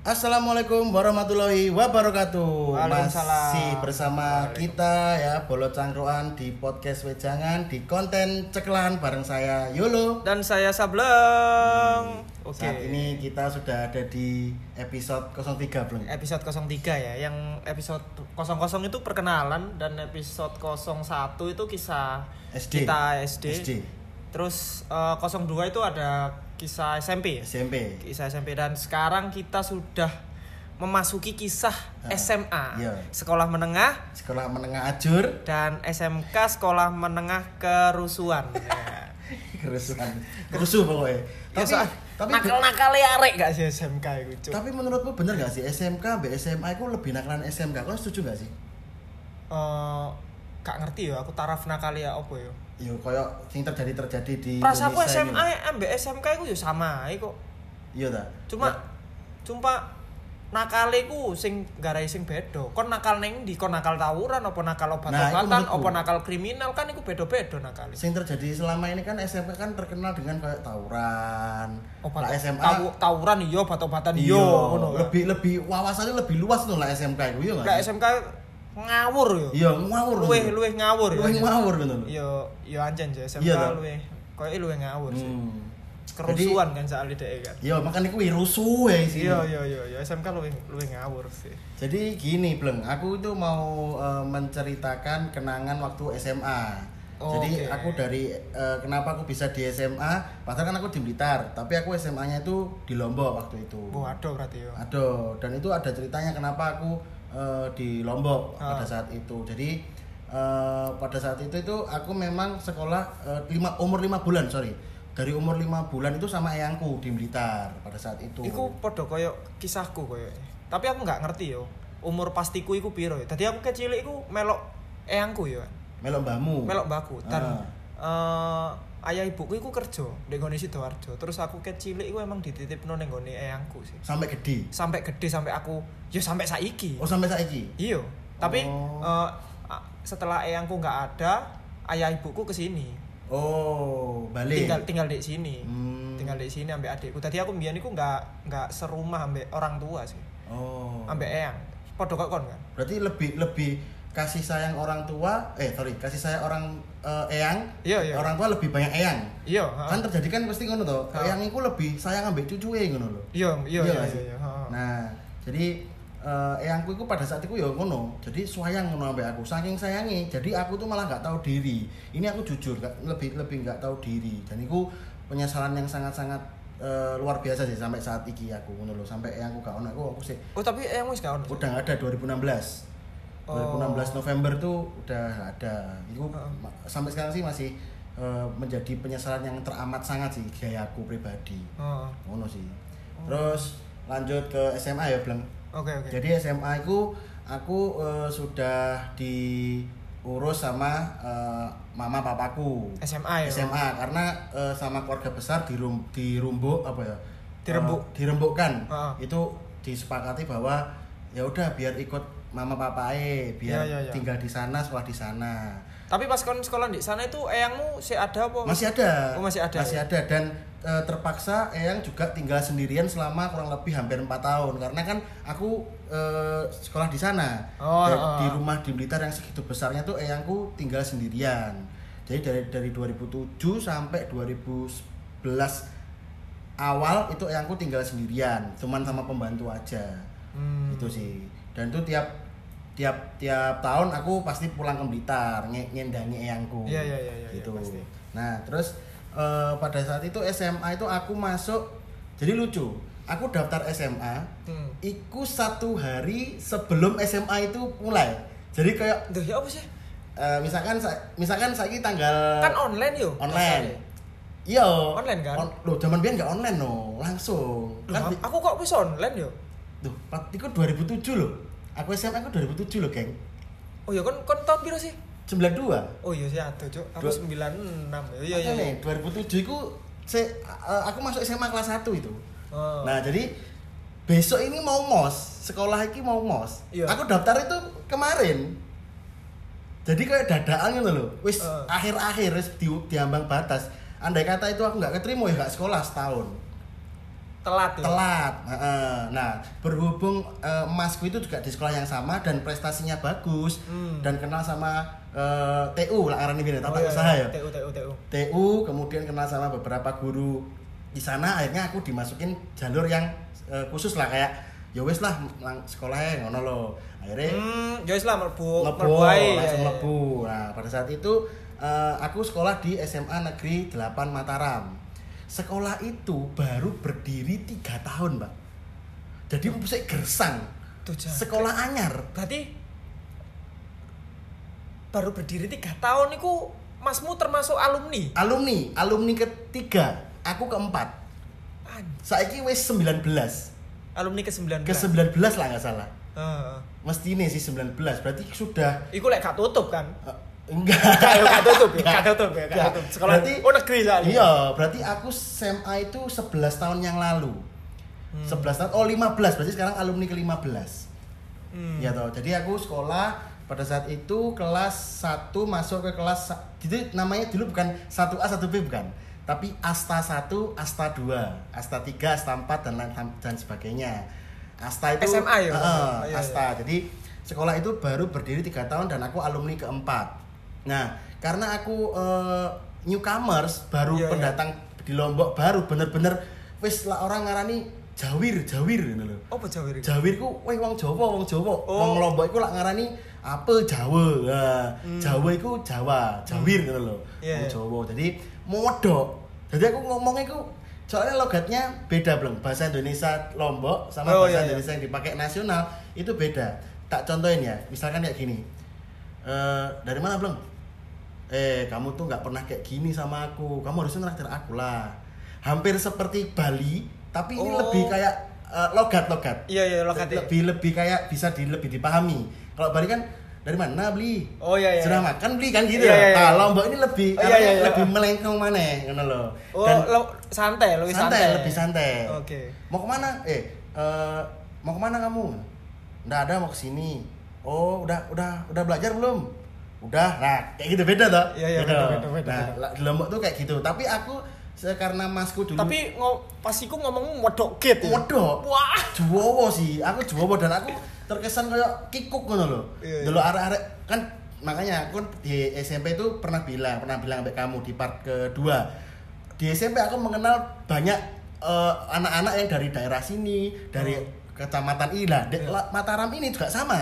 Assalamualaikum warahmatullahi wabarakatuh. Waalaikumsalam. Masih bersama kita ya Bolot Cangkruan di podcast Wejangan di konten ceklan bareng saya Yolo. Dan saya Sableng. Oke. Saat ini kita sudah ada di episode 03 belum? Episode 03 ya. Yang episode 00 itu perkenalan dan episode 01 itu kisah SD. kita SD. SD. Terus eh, 02 itu ada kisah SMP ya. SMP. Kisah SMP dan sekarang kita sudah memasuki kisah Ah, SMA. iya. Sekolah menengah Sekolah menengah ajur dan SMK sekolah menengah kerusuhan. ya. kerusuhan. Kerusuh pokoknya. Ya, Tapi tapi nakal-nakal arek gak sih SMK itu, tapi menurutmu bener gak sih SMK B SMA itu lebih nakalan SMK? Kau setuju gak sih? eh gak ngerti ya aku taraf nakali ya apa ya Yo koyo sing terjadi terjadi di Indonesia SMA ambek SMK itu ya sama ae kok Iya ta. cuma cuma nakale ku sing garai sing beda kon nakal neng di kon nakal tawuran apa nakal Nah, iku obat-obatan menurutku. apa nakal kriminal kan iku beda-beda nakale Sing terjadi selama ini kan SMK kan terkenal dengan kayak tawuran. obat Lah SMA tawu- tawuran iya obat-obatan iya iya, ngono kan. lebih lebih wawasannya lebih luas tuh lah SMK itu iya Lah? SMK ngawur yo Iya, ngawur. luweh luweh ngawur Luweh ya ngawur loh. yo yo anjen ya SMK Iya, luweh koyo luweh ngawur sih Hmm. kerusuhan kan soal dhek kan Iya, makanya aku rusuh ya sih. Iya iya iya iya SMK luwih luwih ngawur sih. Jadi gini, Bleng, aku itu mau eh, menceritakan kenangan waktu SMA. Jadi Oke. aku dari eh, kenapa aku bisa di SMA, padahal kan aku di Blitar, tapi aku SMA-nya itu di Lombok waktu itu. Oh, aduh berarti yo. Aduh, dan itu ada ceritanya kenapa aku eh, di Lombok Ah. pada saat itu. Jadi eh, pada saat itu itu aku memang sekolah eh, lima umur lima bulan, sorry. Dari umur lima bulan itu sama eyangku di Blitar pada saat itu. Iku podo koyo kisahku koyo. Tapi aku nggak ngerti yo. Umur pastiku iku piro ya. Tadi aku kecil iku melok eyangku yo. melok mbahmu. Melok mbakku dan Ah. eh, ayah ibuku iku kerja di nggone Sidoarjo. Terus aku kecil iku emang dititipno ning nggone eyangku sih. sampai gede. Sampai gede sampai aku yo sampai saiki. Oh sampai saiki. Iya. Tapi Oh. a- setelah eyangku nggak ada, ayah ibuku ke sini. Oh, balik. tinggal tinggal di sini Hmm. tinggal di sini ambek adikku tadi aku mbiyen iku nggak nggak serumah ambek orang tua sih Oh. ambek eyang podo kok kon kan Berarti lebih lebih kasih sayang orang tua, eh sorry, kasih sayang orang eh, eyang. Iya, iya. Orang tua lebih banyak eyang. iya Kan terjadi kan pasti ngono toh. Eyang itu lebih sayang ambek cucuke ngono lho. iya iya Iya iya iya iya. Nah, jadi eh, eyangku itu pada saat itu ya ngono. Jadi sayang ngono ambek aku. Saking sayangi, jadi aku tuh malah nggak tahu diri. Ini aku jujur, nggak- lebih lebih nggak tahu diri. Dan itu penyesalan yang sangat-sangat eh, luar biasa sih sampai saat iki aku ngono lho. Sampai eyangku gak ono aku aku sih oh tapi eyang wis gak ono udah ada 2016 Oh. 2016 November tuh udah ada. Itu ma- sampai sekarang sih masih eh, menjadi penyesalan yang teramat sangat sih gaya aku pribadi. Heeh. ngono sih. Terus lanjut ke SMA ya Bleng? Oke oke. Jadi SMA aku aku eh, sudah diurus sama eh, mama papaku. SMA ya? SMA karena eh, sama keluarga besar di rum di Rumbuk apa ya? Dirembuk. Eh, dirembukkan Heeh. itu disepakati bahwa ya udah biar ikut mama papae biar Iya, iya, iya. tinggal di sana sekolah di sana. Tapi pas kon sekolah di sana itu eyangmu si ada apa? Masih ada. Oh, masih ada, masih ya? ada. Dan eh, terpaksa eyang juga tinggal sendirian selama kurang lebih hampir empat tahun. Karena kan aku eh, sekolah di sana. Oh, Dan oh, di oh. rumah di Blitar yang segitu besarnya tuh eyangku tinggal sendirian. Jadi dari dari 2007 sampai 2011 awal itu eyangku tinggal sendirian. Cuman sama pembantu aja. Hmm. itu sih dan itu tiap tiap tiap tahun aku pasti pulang ke Blitar nge- nyendangi eyangku. Iya, iya, iya, iya, gitu. pasti. nah terus eh, pada saat itu SMA itu aku masuk jadi lucu aku daftar SMA hmm. Iku satu hari sebelum SMA itu mulai. Jadi kayak Duh, ya apa sih? Eh, misalkan sa- misalkan saya tanggal kan online yo online. iya. Online kan? On, loh zaman biar nggak online no langsung. Loh, kan aku kok bisa online yo Tuh, pat- itu 2007 loh. Aku SMA aku 2007 loh, geng. oh ya kon kon tahun piro sih 92. oh iya sih ada cuk aku Dua- 96 iya iya Makanya, iya 2007 itu saya eh, aku masuk SMA kelas 1 itu. Oh. Nah, jadi besok ini mau mos, sekolah ini mau mos. Iya. Aku daftar itu kemarin. Jadi kayak dadaan gitu loh. Wis Eh. akhir-akhir wis di, diambang batas. Andai kata itu aku nggak keterima ya nggak sekolah setahun. Telat ya. telat. Nah, berhubung eh, masku itu juga di sekolah yang sama dan prestasinya bagus Hmm. dan kenal sama eh, TU lah arane gini, tata Oh, iya, usaha iya. ya. TU TU TU. TU kemudian kenal sama beberapa guru di sana akhirnya aku dimasukin jalur yang eh, khusus lah kayak ya wis lah lang- sekolahnya ngono lo. Akhirnya Hmm, ya wis lah mlebu mlebu langsung ya, ya. mlebu. Nah, pada saat itu eh, aku sekolah di SMA Negeri 8 Mataram. Sekolah itu baru berdiri tiga tahun, Mbak. Jadi mesti gersang. Tuh, Jan. Sekolah anyar. Berarti baru berdiri tiga tahun niku Masmu termasuk alumni. Alumni, alumni ketiga, aku keempat. An, Saiki wis 19. alumni ke-19. Ke 19 lah nggak salah. Heeh. Mesti ini sih 19. Berarti sudah Iku lek gak tutup kan? Enggak. Gak ya, gak tutup ya, Enggak. gak tutup ya, gak Enggak. tutup. Sekolah berarti, oh negeri soalnya. Iya, berarti aku SMA itu 11 tahun yang lalu. Hmm. 11 tahun, oh 15, berarti sekarang alumni ke-15. Hmm. Ya toh. Jadi aku sekolah pada saat itu kelas 1 masuk ke kelas jadi namanya dulu bukan 1A 1B bukan. Tapi Asta 1, Asta 2, Asta 3, Asta 4 dan lain dan sebagainya. Asta itu SMA ya? Heeh, Oh, iya, Asta. Jadi sekolah itu baru berdiri tiga tahun dan aku alumni keempat. Nah, karena aku eh, newcomers baru Iya, iya. pendatang di Lombok baru bener-bener wis lah orang ngarani jawir, jawir gitu loh. Oh, Jawir. Jawir ku weh wong Jawa, wong Jawa. Oh. Wong Lombok iku lak ngarani apa Jawa. Nah, Hmm. Jawa iku Jawa, Jawir gitu loh. Iya, Wong iya. Jawa. Jadi modok. Jadi aku ngomongnya iku soalnya logatnya beda belum bahasa Indonesia Lombok sama Oh, bahasa iya, iya. Indonesia yang dipakai nasional itu beda. Tak contohin ya, misalkan kayak gini. Eh dari mana belum? Eh kamu tuh nggak pernah kayak gini sama aku. Kamu harusnya nraktir aku lah. Hampir seperti Bali, tapi ini Oh. lebih kayak eh, logat-logat Iya, iya, logatnya. lebih lebih kayak bisa di lebih dipahami kalau Bali kan dari mana beli Oh, iya, iya. sudah makan beli kan gitu Iya, iya, iya. nah Lombok ini lebih Oh, iya, arahnya iya, iya. lebih melengkung mana ngono loh Oh, dan lo, santai, lebih santai, santai. lebih santai Oke. mau ke mana eh eh, mau ke mana kamu nggak ada mau ke sini oh udah udah udah belajar belum udah nah kayak gitu beda toh Iya, iya, Gitu. beda, beda, beda, nah beda. la- di Lombok tuh kayak gitu tapi aku karena masku dulu Tapi ngo, pas iku ngomong modok git ya. Modok. Wah. Juwowo sih, aku Juwowo dan aku terkesan kayak kikuk ngono loh. Iya, iya. Dulu arek-arek kan makanya aku kan di SMP itu pernah bilang, pernah bilang sampai kamu di part kedua. Di SMP aku mengenal banyak eh, anak-anak yang dari daerah sini, dari Oh. kecamatan lah. De- Iya. Mataram ini juga sama.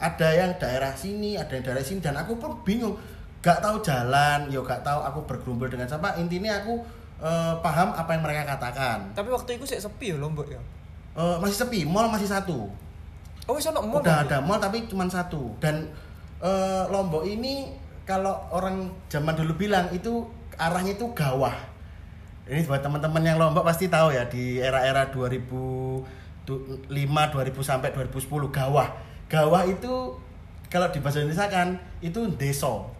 Ada yang daerah sini, ada yang daerah sini dan aku pun bingung. Gak tahu jalan, yo gak tahu aku bergerombol dengan siapa. Intinya aku eh, paham apa yang mereka katakan. Tapi waktu itu sih sepi ya Lombok ya. Eh, masih sepi, mall masih satu. Oh, wis ono mall. Udah ada mall tapi cuma satu. Dan eh, Lombok ini kalau orang zaman dulu bilang itu arahnya itu gawah. Ini buat teman-teman yang Lombok pasti tahu ya di era-era 2005 2000 sampai 2010 gawah. Gawah itu kalau di bahasa Indonesia kan itu deso.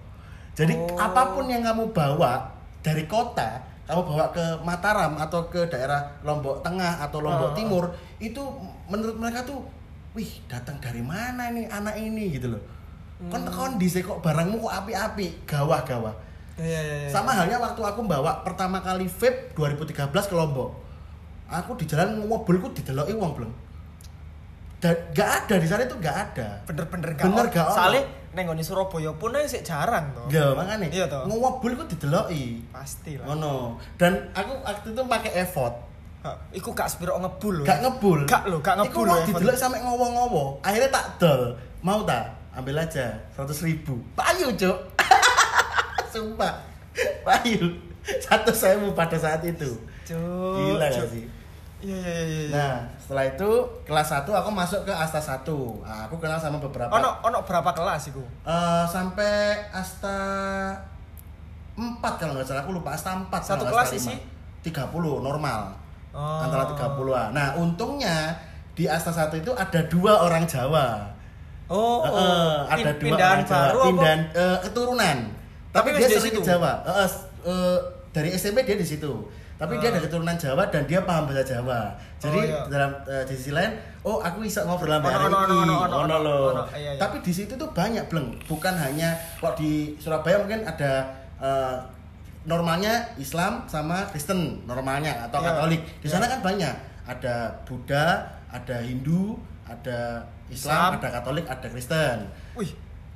Jadi Oh. apa pun yang kamu bawa dari kota, kamu bawa ke Mataram atau ke daerah Lombok Tengah atau Lombok Ah. Timur, itu menurut mereka tuh, wih datang dari mana nih anak ini gitu loh. Kon Hmm. kondisi kok barangmu kok api-api, gawah-gawah. Iya, iya, iya. Sama halnya waktu aku bawa pertama kali vape 2013 ke Lombok. Aku di jalan mobilku dideloki wong belum. Dan gak ada di sana itu gak ada. bener-bener gak Bener gak. Soalnya neng ngone Surabaya pun aja sih jarang toh. Ya makanya. Iya toh. Mobilku dideloki. Pasti lah. Ngono. Dan aku waktu itu pakai effort. Ha, Iku gak sepiro ngebul loh. Gak ngebul. Gak lho, gak ngebul Iku lho, didelok sampai ngowo-ngowo. Akhirnya tak dol. Mau tak? Ambil aja 100 ribu. Payu, Cuk. Sumpah. Payu. Satu sewu pada saat itu. Cuk, Gila gak sih? Iya, iya, iya, iya. Nah, setelah itu kelas 1 aku masuk ke Asta 1. Nah, aku kenal sama beberapa ono ono berapa kelas iku? Eh, sampai Asta 4 kalau nggak salah aku lupa Asta 4 Satu kelas Asta isi? 5. 30 normal Oh. antara 30-an nah untungnya di Asta 1 itu ada dua orang Jawa Oh, oh. eh, ada dua pindahan orang Jawa baru apa? pindahan eh, keturunan tapi, Tapi dia di sering ke situ? Jawa s- eh, dari SMP dia di situ tapi dia Ah. ada keturunan Jawa dan dia paham bahasa Jawa jadi Oh, iya. dalam eh, di sisi lain oh aku bisa ngobrol sama hari ini ono, ono, iya, iya. tapi di situ tuh banyak bleng bukan hanya kok di Surabaya mungkin ada eh, normalnya Islam sama Kristen normalnya atau Iya. Katolik. Di sana Iya. kan banyak. Ada Buddha, ada Hindu, ada Islam, Islam. ada Katolik, ada Kristen. Wih,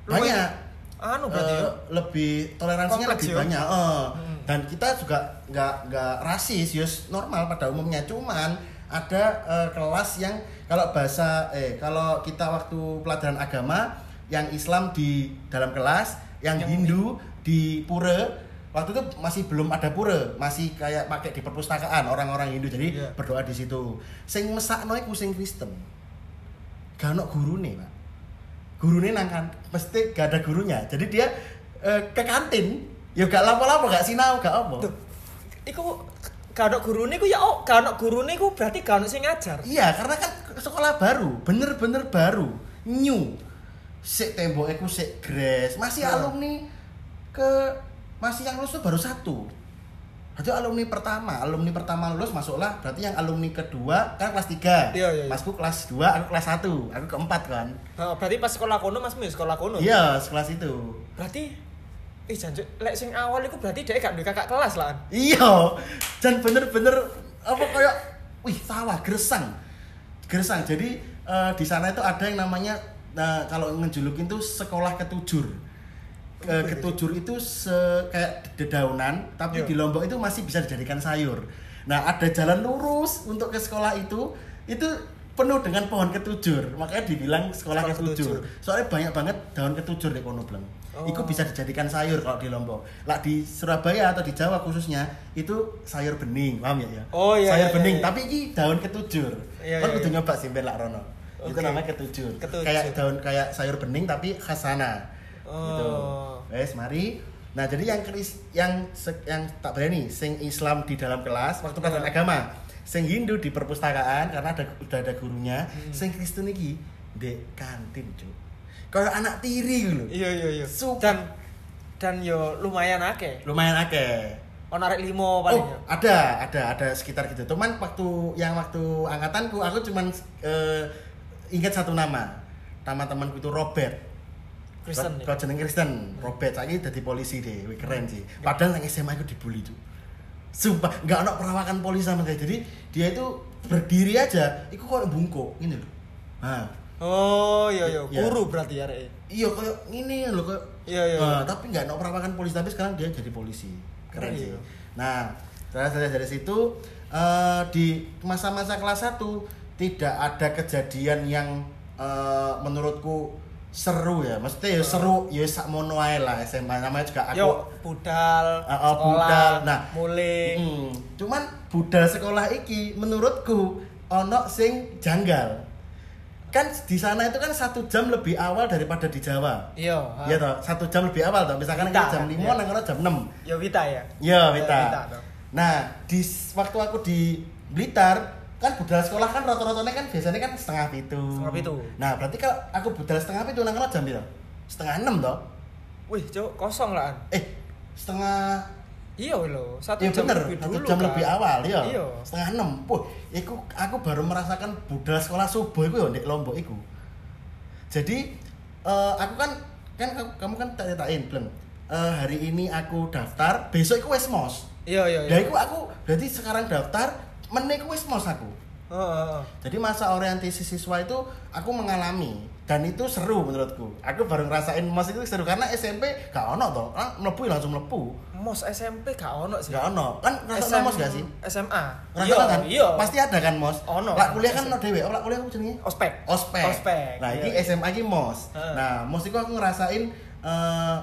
Banyak. Anu berarti Eh, ya. lebih toleransinya Kompleks lebih ya. banyak. eh. Hmm. Dan kita juga nggak nggak rasis, yus normal pada umumnya. Cuman ada eh, kelas yang kalau bahasa eh kalau kita waktu pelajaran agama yang Islam di dalam kelas, yang, Yang Hindu di pura. Waktu itu masih belum ada pura, masih kayak pakai di perpustakaan orang-orang Hindu. Jadi Iya. berdoa di situ. Sing mesakno iku sing Kristen. Gak ono gurune, Pak gurunya nang kan mesti gak ada gurunya jadi dia eh, ke kantin ya gak lapo-lapo gak sinau gak apa Tuh. Iku gak ada gurune iku ya oh, gak ada gurune iku berarti gak ada sing ngajar. iya karena kan sekolah baru bener-bener baru new sik tembok ku sik gres masih Ya. alumni ke masih yang lulus tuh baru satu Berarti alumni pertama, alumni pertama lulus masuklah. Berarti yang alumni kedua kan kelas 3. Iya, iya, iya. Masku kelas 2, aku kelas 1. Aku keempat kan. Nah, berarti pas sekolah kono Mas Mi sekolah kono. Iya, sekelas itu. Berarti Ih janjuk, lek sing awal iku berarti dia gak duwe kakak kelas lah. Iya, dan bener-bener apa kayak, wih sawah gersang, gersang. Jadi eh, di sana itu ada yang namanya nah, kalau ngejulukin tuh sekolah ketujur. Eh, Apa itu? ketujur itu se kayak dedaunan, tapi Iya. di Lombok itu masih bisa dijadikan sayur. Nah ada jalan lurus untuk ke sekolah itu, itu penuh dengan pohon ketujur, makanya dibilang sekolah, Sekolah ketujur. ketujur. Soalnya banyak banget daun ketujur di kono Bleng. Oh. Itu bisa dijadikan sayur kalau di Lombok. Lah di Surabaya atau di Jawa khususnya itu sayur bening, paham ya? ya? Oh, iya, Sayur iya, bening, iya. tapi ini daun ketujur. Iya, kan iya, kudu iya. nyoba sih Mbak Rono. Itu Oke. namanya ketujur. Ketujur. Kayak daun kayak sayur bening tapi khas sana. Gitu. Oh. Wes, mari. Nah, jadi yang Kris yang yang tak berani sing Islam di dalam kelas waktu pelajaran Iya. agama. Sing Hindu di perpustakaan karena ada udah ada gurunya. Hmm. Sing Kristen iki di kantin, Cuk. Kayak anak tiri gitu. Iya iya iya. Dan dan yo lumayan akeh. Lumayan akeh. Ono arek limo paling Oh, ada, ada, ada sekitar gitu. Cuman waktu yang waktu angkatanku aku cuman eh, ingat satu nama. Nama temanku itu Robert. Kristen. Kau jeneng Kristen, Robert saiki dadi polisi deh, wih keren sih. Padahal yang SMA itu dibully tuh. Sumpah, nggak ada perawakan polisi sama sekali. Jadi dia itu berdiri aja, itu kok bungkuk, ini loh. Nah, Oh iya iya, Iya. guru berarti arek. iya kayak ini loh kayak. Iya, iya, Nah, iya. tapi nggak ada perawakan polisi, tapi sekarang dia jadi polisi. Keren Keren, sih. iya. Nah, saya dari situ eh, di masa-masa kelas 1 tidak ada kejadian yang eh, menurutku seru ya. Maksudnya ya seru, ya sak mono ae lah SMA namanya juga aku Yo budal, Ah, ah, sekolah, budal. Nah, mulai. Hmm, cuman budal sekolah iki menurutku ono sing janggal. Kan di sana itu kan satu jam lebih awal daripada di Jawa. Iya. Iya toh, satu jam lebih awal toh. Misalkan Wita, kita jam 5 iya. nang jam 6. Yo Vita ya. Iya, Iya, Wita. Wita toh. Nah, di waktu aku di Blitar kan budal sekolah kan rata-ratanya kan biasanya kan setengah pitu. Setengah pitu. Nah, berarti kalau aku budal setengah pitu nang jam piro? Setengah enam toh? Wih, cok kosong lah. Eh, setengah Iya lho, satu Iya jam bener, lebih satu dulu jam kan. lebih awal ya. Iya. Setengah enam. Puh, iku aku baru merasakan budal sekolah subuh iku ya di Lombok iku. Jadi eh, aku kan kan kamu, kan tak ceritain belum. Eh, hari ini aku daftar, besok iku wes mos. Iya iya Ya iya. iku aku berarti sekarang daftar, meneh iku wes mos aku. Heeh, heeh. Jadi masa orientasi siswa itu aku mengalami dan itu seru menurutku. Aku baru ngerasain mos itu seru karena SMP gak ono toh, kan mlebu langsung mlebu. Mos SMP gak ono sih. Gak ono. Kan ngerasa mos gak sih? SMA. Ngerasa kan? Iya. Pasti ada kan mos. Ono. Lah kuliah kan ono dhewe. Oh, lah kuliah aku jenenge ospek. ospek. Ospek. Nah, ini iya. SMA iki mos. Nah, mos iku aku ngerasain eh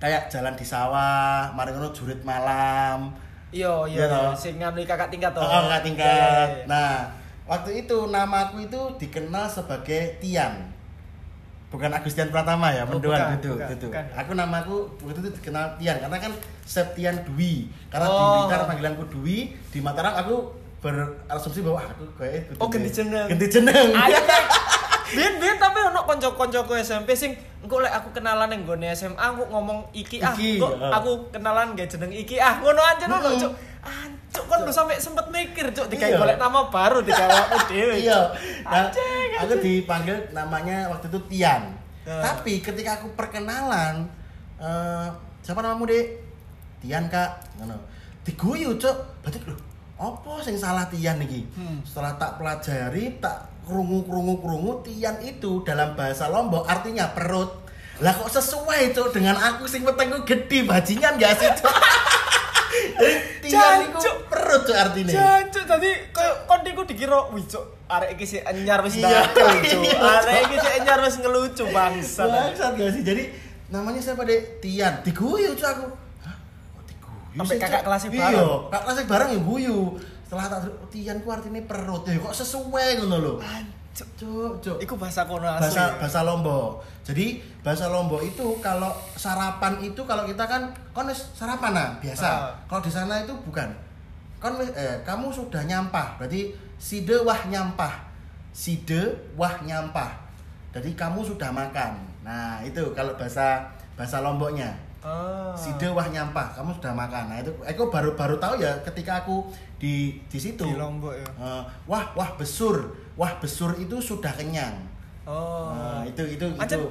kayak jalan di sawah, mari ngono jurit malam. Iya Iya toh. iya. Sing ngambil kakak tingkat toh. Oh, kakak Iya, tingkat. iya, iya. Nah, waktu itu namaku itu dikenal sebagai Tian. Bukan Agustian Pratama ya, Oh, mendoan gitu. bukan. Aku namaku waktu itu dikenal Tian karena kan Septian Dwi. Karena di Oh. Blitar panggilanku Dwi, di Mataram aku berasumsi bahwa aku kayak Oh, ganti jeneng. Ganti jeneng. Ayo. Biyen biyen tapi ono kanca-kancaku SMP sing engko lek aku kenalan ning gone SMA aku ngomong iki ah Iki, kok ya. aku kenalan gak jeneng iki ah ngono aja ono Mm-mm. cuk. Ancuk kan lu sampe sempet mikir cuk Iya. digawe golek nama baru digawe aku dhewe. Iya. Cuk. Nah, aku dipanggil namanya waktu itu Tian. Ya. Tapi ketika aku perkenalan, eh, siapa namamu dek? Tian kak ngono diguyu cuk berarti lho apa sing salah Tian iki Hmm. setelah tak pelajari tak krungu krungu krungu Tian itu dalam bahasa Lombok artinya perut lah kok sesuai cuk dengan aku sing wetengku gede bajingan gak sih Jadi Tian itu perut cuk artinya Jancuk tadi koyo kon iku dikira wih cuk arek iki sik anyar wis Iya, bakal cuk. iya, Arek iki sik anyar wis ngelucu bangsa. Bangsat gak sih? Jadi namanya siapa deh? Tian. Diguyu tuh aku. Hah? Kok diguyu Sampai sih, kakak Cok? kelasnya Iya, bareng? kakak kelasnya bareng ya guyu. Setelah tak Tian ku artinya perut ya kok sesuai ngono lho. Cuk, cuk. Iku bahasa kono asli. Bahasa ya? bahasa Lombok. Jadi bahasa Lombok itu kalau sarapan itu kalau kita kan kon sarapan nah, biasa. Ah. Kalau di sana itu bukan. Kon eh kamu sudah nyampah. Berarti side wah nyampah. Side wah nyampah. Jadi kamu sudah makan. Nah, itu kalau bahasa bahasa Lomboknya. Ah. Side wah nyampah, kamu sudah makan. Nah, itu aku baru baru tahu ya ketika aku di di situ. Di Lombok ya. Eh, wah, wah besur. Wah, besur itu sudah kenyang. Oh. Nah, itu itu Ancen- itu.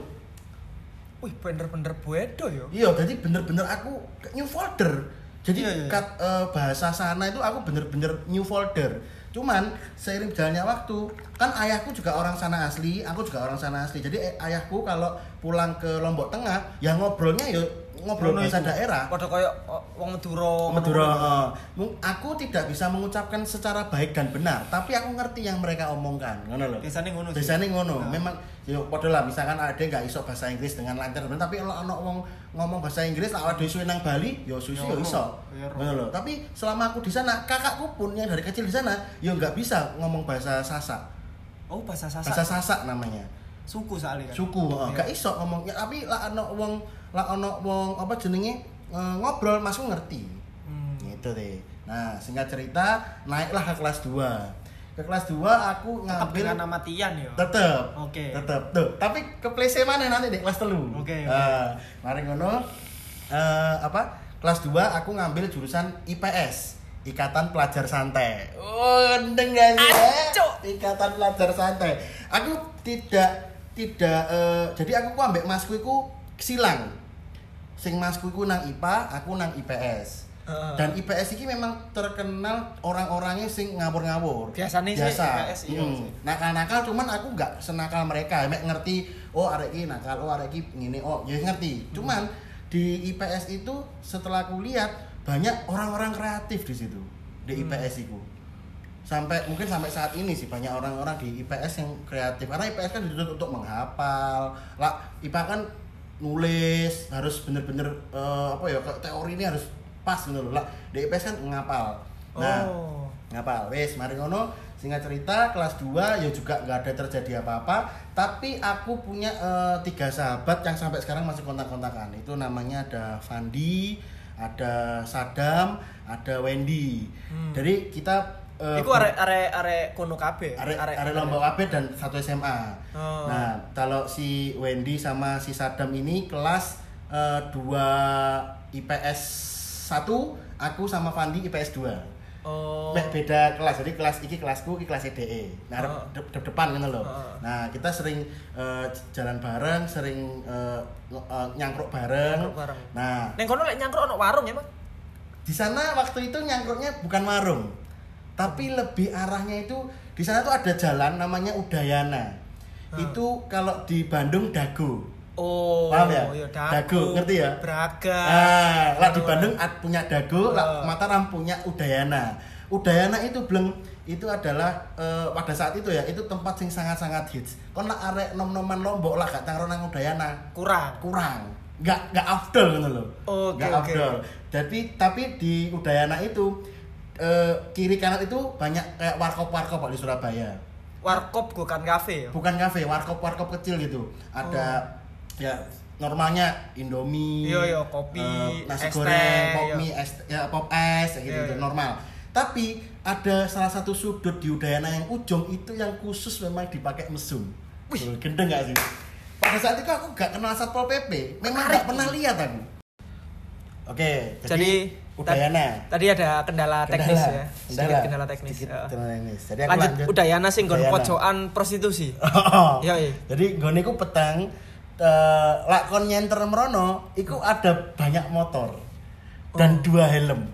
Wih, bener-bener buedo yo. Iya, jadi bener-bener aku new folder. Jadi Iya, iya, kat- eh, bahasa sana itu aku bener-bener new folder. Cuman seiring berjalannya waktu, kan ayahku juga orang sana asli, aku juga orang sana asli. Jadi eh, ayahku kalau pulang ke Lombok Tengah, ya ngobrolnya ya ngobrol iku. daerah. Padha koyo oh, wong Madura. Madura. aku tidak bisa mengucapkan secara baik dan benar, tapi aku ngerti yang mereka omongkan, ngono loh. Biasanya ngono sih. Biasanya ngono. Nah. Memang yo padha lah misalkan ada nggak iso bahasa Inggris dengan lancar tapi kalau ono wong ngomong bahasa Inggris lah ada suwe nang Bali, yo susi Yo, iso. Ngono loh. Tapi selama aku di sana, kakakku pun yang dari kecil di sana, yo nggak bisa ngomong bahasa Sasak. Oh, bahasa Sasak. Bahasa Sasak namanya. Suku soalnya kan. Suku, heeh. Iya. gak iso ngomong. Ya, tapi lah ono wong lah ono wong apa jenenge eh, ngobrol masuk ngerti. Hmm. Gitu deh. Nah, singkat cerita, naiklah ke kelas 2. Ke kelas 2 aku Tetap ngambil dengan nama Tian yo. tetep. Oke. Tetep. Tuh, tapi ke place mana nanti di kelas telu. Oke, oke. Nah, mari ngono eh, apa? Kelas 2 aku ngambil jurusan IPS. Ikatan Pelajar Santai. Oh, endeng gak sih? ya? Ikatan Pelajar Santai. Aku tidak tidak eh, jadi aku ku ambek masku iku silang. Sing masku iku nang IPA, aku nang IPS. Dan IPS ini memang terkenal orang-orangnya sing ngawur-ngawur. Biasanya sih Biasa. IPS iya Hmm. sih. Nakal-nakal cuman aku nggak senakal mereka. Mek ngerti, oh arek iki nakal, oh arek iki ngene, oh ya ngerti. Hmm. Cuman di IPS itu setelah aku lihat banyak orang-orang kreatif di situ. Di Hmm. IPS itu. Sampai mungkin sampai saat ini sih banyak orang-orang di IPS yang kreatif karena IPS kan dituntut untuk menghafal. Lah IPA kan nulis harus bener-bener eh, apa ya teori ini harus pas gitu loh. Lah di IPS kan ngapal. Nah, Oh. ngapal wes mari ngono singkat cerita kelas 2 ya juga nggak ada terjadi apa-apa tapi aku punya eh, tiga sahabat yang sampai sekarang masih kontak-kontakan itu namanya ada Fandi ada Sadam ada Wendy Hmm. jadi kita eh, Iku arek arek arek kono kabeh. arek arek Lombok kabeh dan satu SMA. Oh. Nah, kalau si Wendy sama si Sadam ini kelas eh, 2 IPS 1, aku sama Fandi IPS 2. Oh. Mek beda kelas, jadi kelas iki kelasku, iki kelas EDE. Nah, Oh. de de- depan gitu loh. Oh. Nah, kita sering eh, jalan bareng, sering nge- eh, nyangkruk bareng. Nyangkruk bareng. Nah, Neng kono lek nyangkruk ono warung emang. di sana waktu itu nyangkruknya bukan warung tapi lebih arahnya itu di sana tuh ada jalan namanya Udayana Hmm. itu kalau di Bandung Dago Oh, Paham ya? iya, Dago, ngerti ya? Braga. ah lah di. Bandung ad- punya Dago lah Oh. Mataram punya Udayana Udayana itu belum itu adalah eh, pada saat itu ya itu tempat yang sangat-sangat hits kon lah arek nom-noman Lombok lah gak tangro nang Udayana kurang. kurang nggak nggak afdol gitu loh Oke, nggak afdol jadi tapi di Udayana itu eh, kiri kanan itu banyak kayak warkop warkop di Surabaya. Warkop bukan kafe ya. bukan kafe warkop warkop kecil gitu. Ada ya normalnya Indomie Oh. Iya, iya, kopi, eh, nasi es goreng pop mie es ya pop es gitu, gitu, iya. normal. Tapi ada salah satu sudut di Udayana yang ujung itu yang khusus memang dipakai mesum. Tuh, gendeng gak sih? Pada saat itu aku gak kenal satpol pp memang Menarik. gak pernah lihat aku. Oke jadi, Jadi Udayana ta- Tadi ada kendala teknis ya. Sedikit kendala teknis. Sedikit ya. kendala teknis. Jadi aku Lanjut, Udayana sing nggon pojokan prostitusi. Oh. Iya, iya. Jadi nggone iku petang eh lak kon nyenter merono iku ada banyak motor. dan dua helm.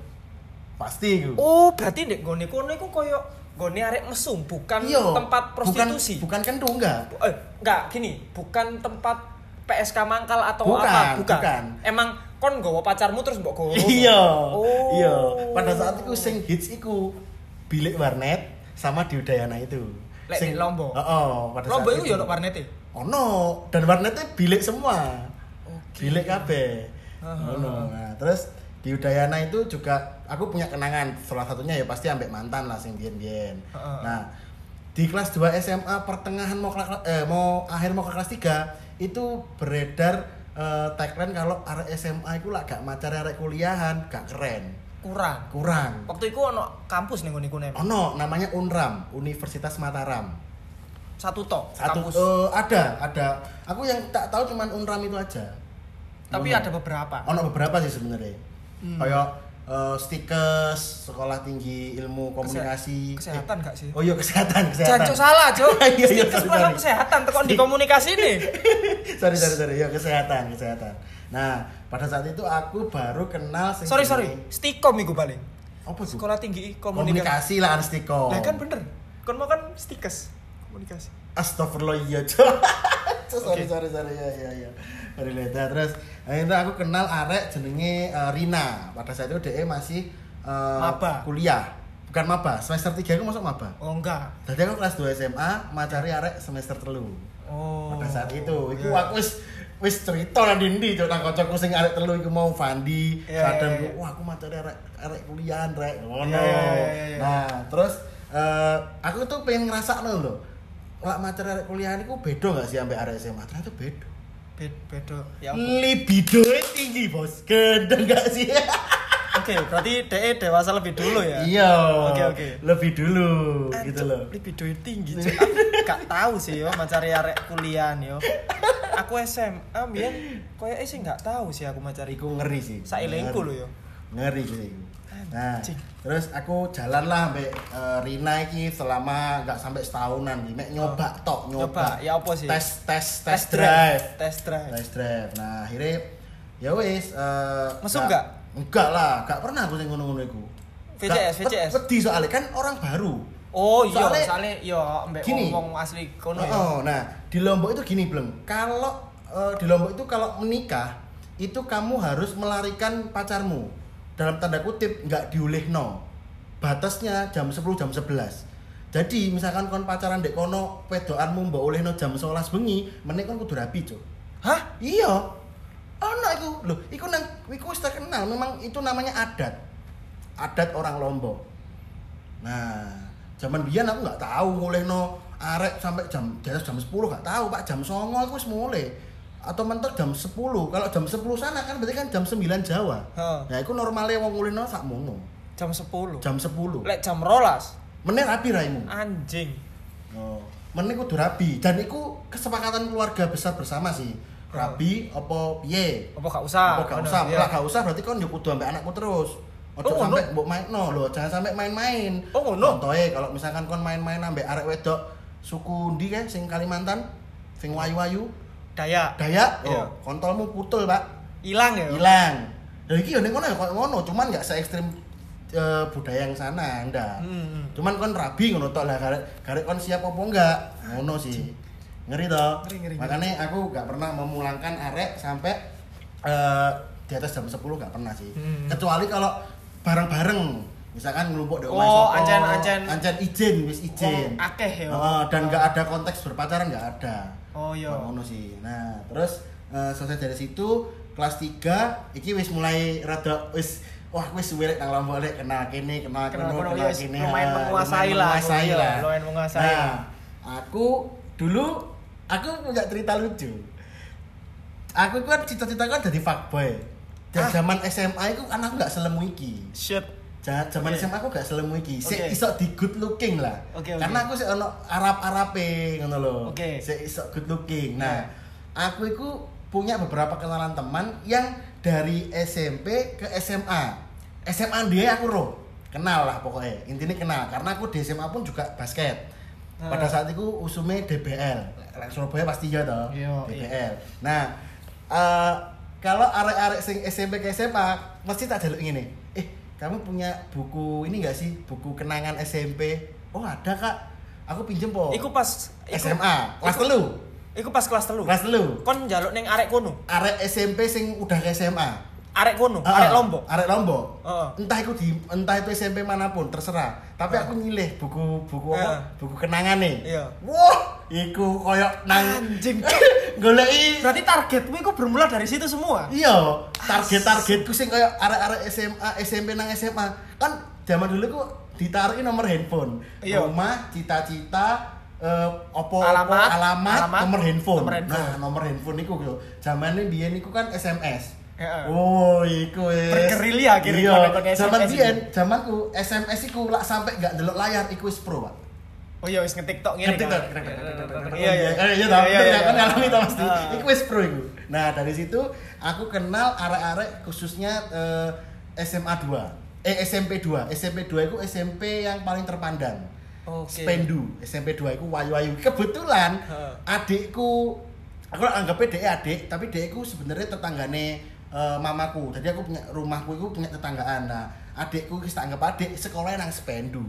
Pasti iku. Oh, berarti ndek nggone kono iku koyo nggone arek mesum, bukan Iya, tempat prostitusi. Bukan, bukan kentu enggak. Eh, enggak, gini, bukan tempat PSK mangkal atau Bukan, apa, bukan. bukan. Emang kon nggawa pacarmu terus mbok gowo. Iya. Oh. Iya. Pada saat itu sing hits iku bilik warnet sama di Udayana itu. Lek di Lombok? Heeh, pada Lombok saat iku yo warnete. Ono dan warnetnya bilik semua. Oke. Bilik kabeh. Aha. Ono. Nah, terus di Udayana itu juga aku punya kenangan salah satunya ya pasti ambek mantan lah sing biyen-biyen. Heeh. Nah, di kelas 2 SMA pertengahan mau kelas eh, mau akhir mau ke kelas 3 itu beredar eh, tagline kalau arek SMA itu lah gak macar arek kuliahan, gak keren. Kurang. Kurang. Waktu itu ono kampus ning ngene Nem. Ono namanya Unram, Universitas Mataram. Satu tok Satu kampus. eh, ada, ada. Aku yang tak tahu cuman Unram itu aja. Tapi Ono. ada beberapa. Ono beberapa sih sebenarnya. Hmm. Kayak eh, stikes, sekolah tinggi ilmu komunikasi. Kesehatan gak sih? Oh iya kesehatan, kesehatan. Jancu salah, Cok. Iya, iya, Stikes sorry, malah kesehatan tekon di komunikasi nih. sorry sorry sorry ya kesehatan kesehatan nah pada saat itu aku baru kenal sing Sorry, sorry. Stikom iku paling. apa sih Sekolah tinggi komunikasi. komunikasi lah Anstiko Lah kan bener. Kon mau kan stikes komunikasi. astagfirullah iya Sorry Oke. sorry sorry ya ya ya Leda. terus akhirnya aku kenal arek jenenge eh, Rina pada saat itu DE masih eh, Maba. kuliah bukan maba semester 3 aku masuk maba Oh enggak. jadi aku kelas 2 SMA macari arek semester telu Oh. pada saat itu iku Iya. aku wis wis cerita nang ndi cok nang kancaku sing arek telu iku mau Fandi Iya, sadam iya, iya. wah aku macari arek arek kuliahan rek ngono Iya, iya, iya, iya. nah terus eh, aku tuh pengen ngerasakno lho lak macari arek kuliahan iku beda gak sih sampai arek SMA ternyata beda Be- Bedo. Ya. libido tinggi bos gendeng gak sih Oke, berarti DE dewasa lebih dulu ya. iya Oke, oke. lebih dulu gitu Ancuk, loh Libido tinggi, Cuk. Gak tahu sih yo mencari arek kuliah yo. Aku SMA mbiyen koyo sih gak tahu sih aku mencari iku ngeri sih Sailengku lho yo. ngeri sih nah Anjing. terus aku jalan lah sampai eh, Rina iki selama nggak sampai setahunan nih mek nyoba tok nyoba Coba, ya apa sih? tes tes tes drive Test drive. tes drive nah akhirnya ya wis eh, Mesum nggak? enggak lah enggak pernah aku sing ngono-ngono iku VCS, Nggak, VCS. Wedi soalnya kan orang baru Oh iya, Soalnya- soalnya yo mbek Gini. wong asli kono ya. Oh, nah di Lombok itu gini belum. Kalau eh, di Lombok itu kalau menikah itu kamu harus melarikan pacarmu dalam tanda kutip nggak diulihno. Batasnya jam 10 jam 11. Jadi misalkan kon pacaran dek kono wedokanmu mbok olehno jam 11 bengi, meneh kon kudu rapi, Cuk. Hah? Iya. Ono iku. Loh, iku nang iku wis terkenal. Memang itu namanya adat. Adat orang Lombok. Nah, zaman biyen aku nggak tahu ngolehno arek sampai jam atas jam 10 nggak tahu, Pak. Jam 09.00 aku wis mulai. Atau mentok jam 10. Kalau jam 10 sana kan berarti kan jam 9 Jawa. Heeh. Nah, iku normalnya wong ngolehno sakmono. Jam 10. Jam 10. Lek jam rolas. Meneh rapi raimu. Anjing. Oh. Meneh kudu rapi. Dan iku kesepakatan keluarga besar bersama sih. Rapi apa piye? Apa gak usah? Apa gak usah, iya. lah gak usah berarti kon yo kudu ambek anakmu terus. Ojo Oh, sampai ngono? mbok main no lho, jangan sampai main-main. Oh, ngono? Contohnya kalau misalkan kon main-main ambek arek wedok suku ndi kae sing Kalimantan, sing wayu-wayu, Daya. Dayak, Iya. oh, kontolmu putul, Pak. Hilang ya. Hilang. Lah iki yo ning kono ya ngono, cuman gak se ekstrim eh, budaya yang sana, ndak. Hmm, hmm. Cuman kon rabi ngono tok lah garek garek kon siap apa enggak. Ngono sih. Ngeri toh. Ngeri, ngeri, ngeri. Makanya aku gak pernah memulangkan arek sampai eh, di atas jam 10 gak pernah sih. Hmm. Kecuali kalau bareng-bareng misalkan ngelumpuk di Oh, omahe sapa, ancen- ancen- ancen izin wis izin. Wong akeh ya. Heeh, dan nggak ada konteks berpacaran nggak ada. Oh iya. Ngono sih. Nah, terus eh, selesai dari situ kelas 3 iki wis mulai rada wis wah wis suwe nang Lombok rek kenal kene, kenal Kenal kono, kono, kenal ya wis kene. lumayan ah, menguasai lah, menguasai iya, lah. lumayan menguasai Nah, aku dulu aku punya cerita lucu. Aku kan cita-cita kan jadi fuckboy. Dan Ah. zaman SMA itu kan aku gak selemu iki. Shit. Ja- Zaman Oke. SMA aku gak selemu iki. Sik Oke. iso di good looking lah. Oke, oke. Karena aku sik ono Arab-Arape ngono lho. Oke. Sik iso good looking. Nah, Ya. aku itu punya beberapa kenalan teman yang dari SMP ke SMA. SMA dia aku roh. Kenal lah pokoknya. Intinya kenal karena aku di SMA pun juga basket. Pada Ah. saat itu usumnya DBL. Surabaya pasti ya toh. Iya, DBL. Nah, eh, kalau arek-arek sing SMP ke SMA mesti tak jaluk ngene. Eh, kamu punya buku ini enggak sih? Buku kenangan SMP? Oh, ada, Kak. Aku pinjem po. Iku pas iku- SMA, kelas telu. Iku pas kelas telu. Kelas telu. Kon njaluk ning arek kono. Arek SMP sing udah ke SMA. Arek kono, Ah, arek Lombok. Arek Lombok. Heeh. Entah itu di entah itu SMP mana pun terserah. Tapi Ah. aku nyilih buku-buku apa? Ah. Buku kenangan nih. Iya. Wah, iku koyo nang Anjing. goleki Berarti targetmu iku bermula dari situ semua. Iya, target-targetku sing kayak arek-arek SMA, SMP nang SMA. Kan zaman dulu ku ditaruhi nomor handphone. Iya. Rumah, cita-cita, eh opo Alamat, opo, alamat, alamat, nomor handphone. nomor handphone. Nah, nomor handphone iku yo. Zamane biyen iku kan SMS. Heeh. Oh, iku wis. Bergerilya akhirnya Iya, zaman biyen, zamanku SMS iku lak sampai gak delok layar iku wis pro, Pak. Oh iya wis nge-TikTok ngene. Ngerti kan? Iya iya. Eh, iya tau, Iya, kan ngalami tau pasti. Ah. Iku wis pro iku. Nah, dari situ aku kenal arek-arek khususnya SMA 2. Eh SMP 2. SMP 2 itu SMP yang paling terpandang. Oke. Spendu. SMP 2 itu wayu-wayu. Kebetulan Heeh. adikku aku anggapnya dia adik, tapi adikku sebenarnya tetanggane eh, mamaku. Jadi aku punya rumahku itu punya tetanggaan. Nah, adikku kita anggap adik sekolahnya nang Spendu.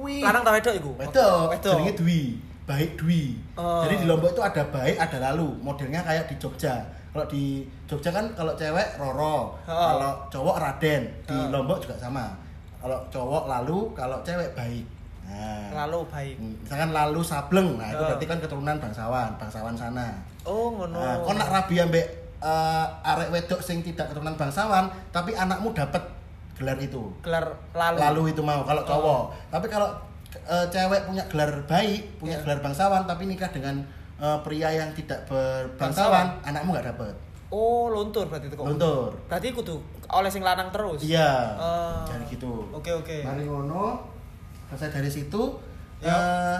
Wih. Lanang ta wedok iku? Wedok, Wedok. jenenge Dwi. Baik Dwi. Oh. Jadi di Lombok itu ada baik, ada lalu. Modelnya kayak di Jogja. Kalau di Jogja kan kalau cewek Roro, Oh. kalau cowok Raden. Di Oh. Lombok juga sama. Kalau cowok lalu, kalau cewek baik. Nah. Lalu baik. Misalkan lalu Sableng, nah itu berarti kan keturunan bangsawan, bangsawan sana. Oh ngono. Nah, kau nak rabi ambek eh, arek wedok sing tidak keturunan bangsawan, tapi anakmu dapat gelar itu gelar lalu. lalu itu mau kalau cowok Oh. tapi kalau eh, cewek punya gelar baik punya Iya. gelar bangsawan tapi nikah dengan eh, pria yang tidak berbangsawan anakmu nggak dapet Oh, luntur berarti itu kok. luntur Berarti kudu oleh sing lanang terus. iya Oh. jadi gitu Oke, oke. mari ngono selesai dari situ Ya. eh,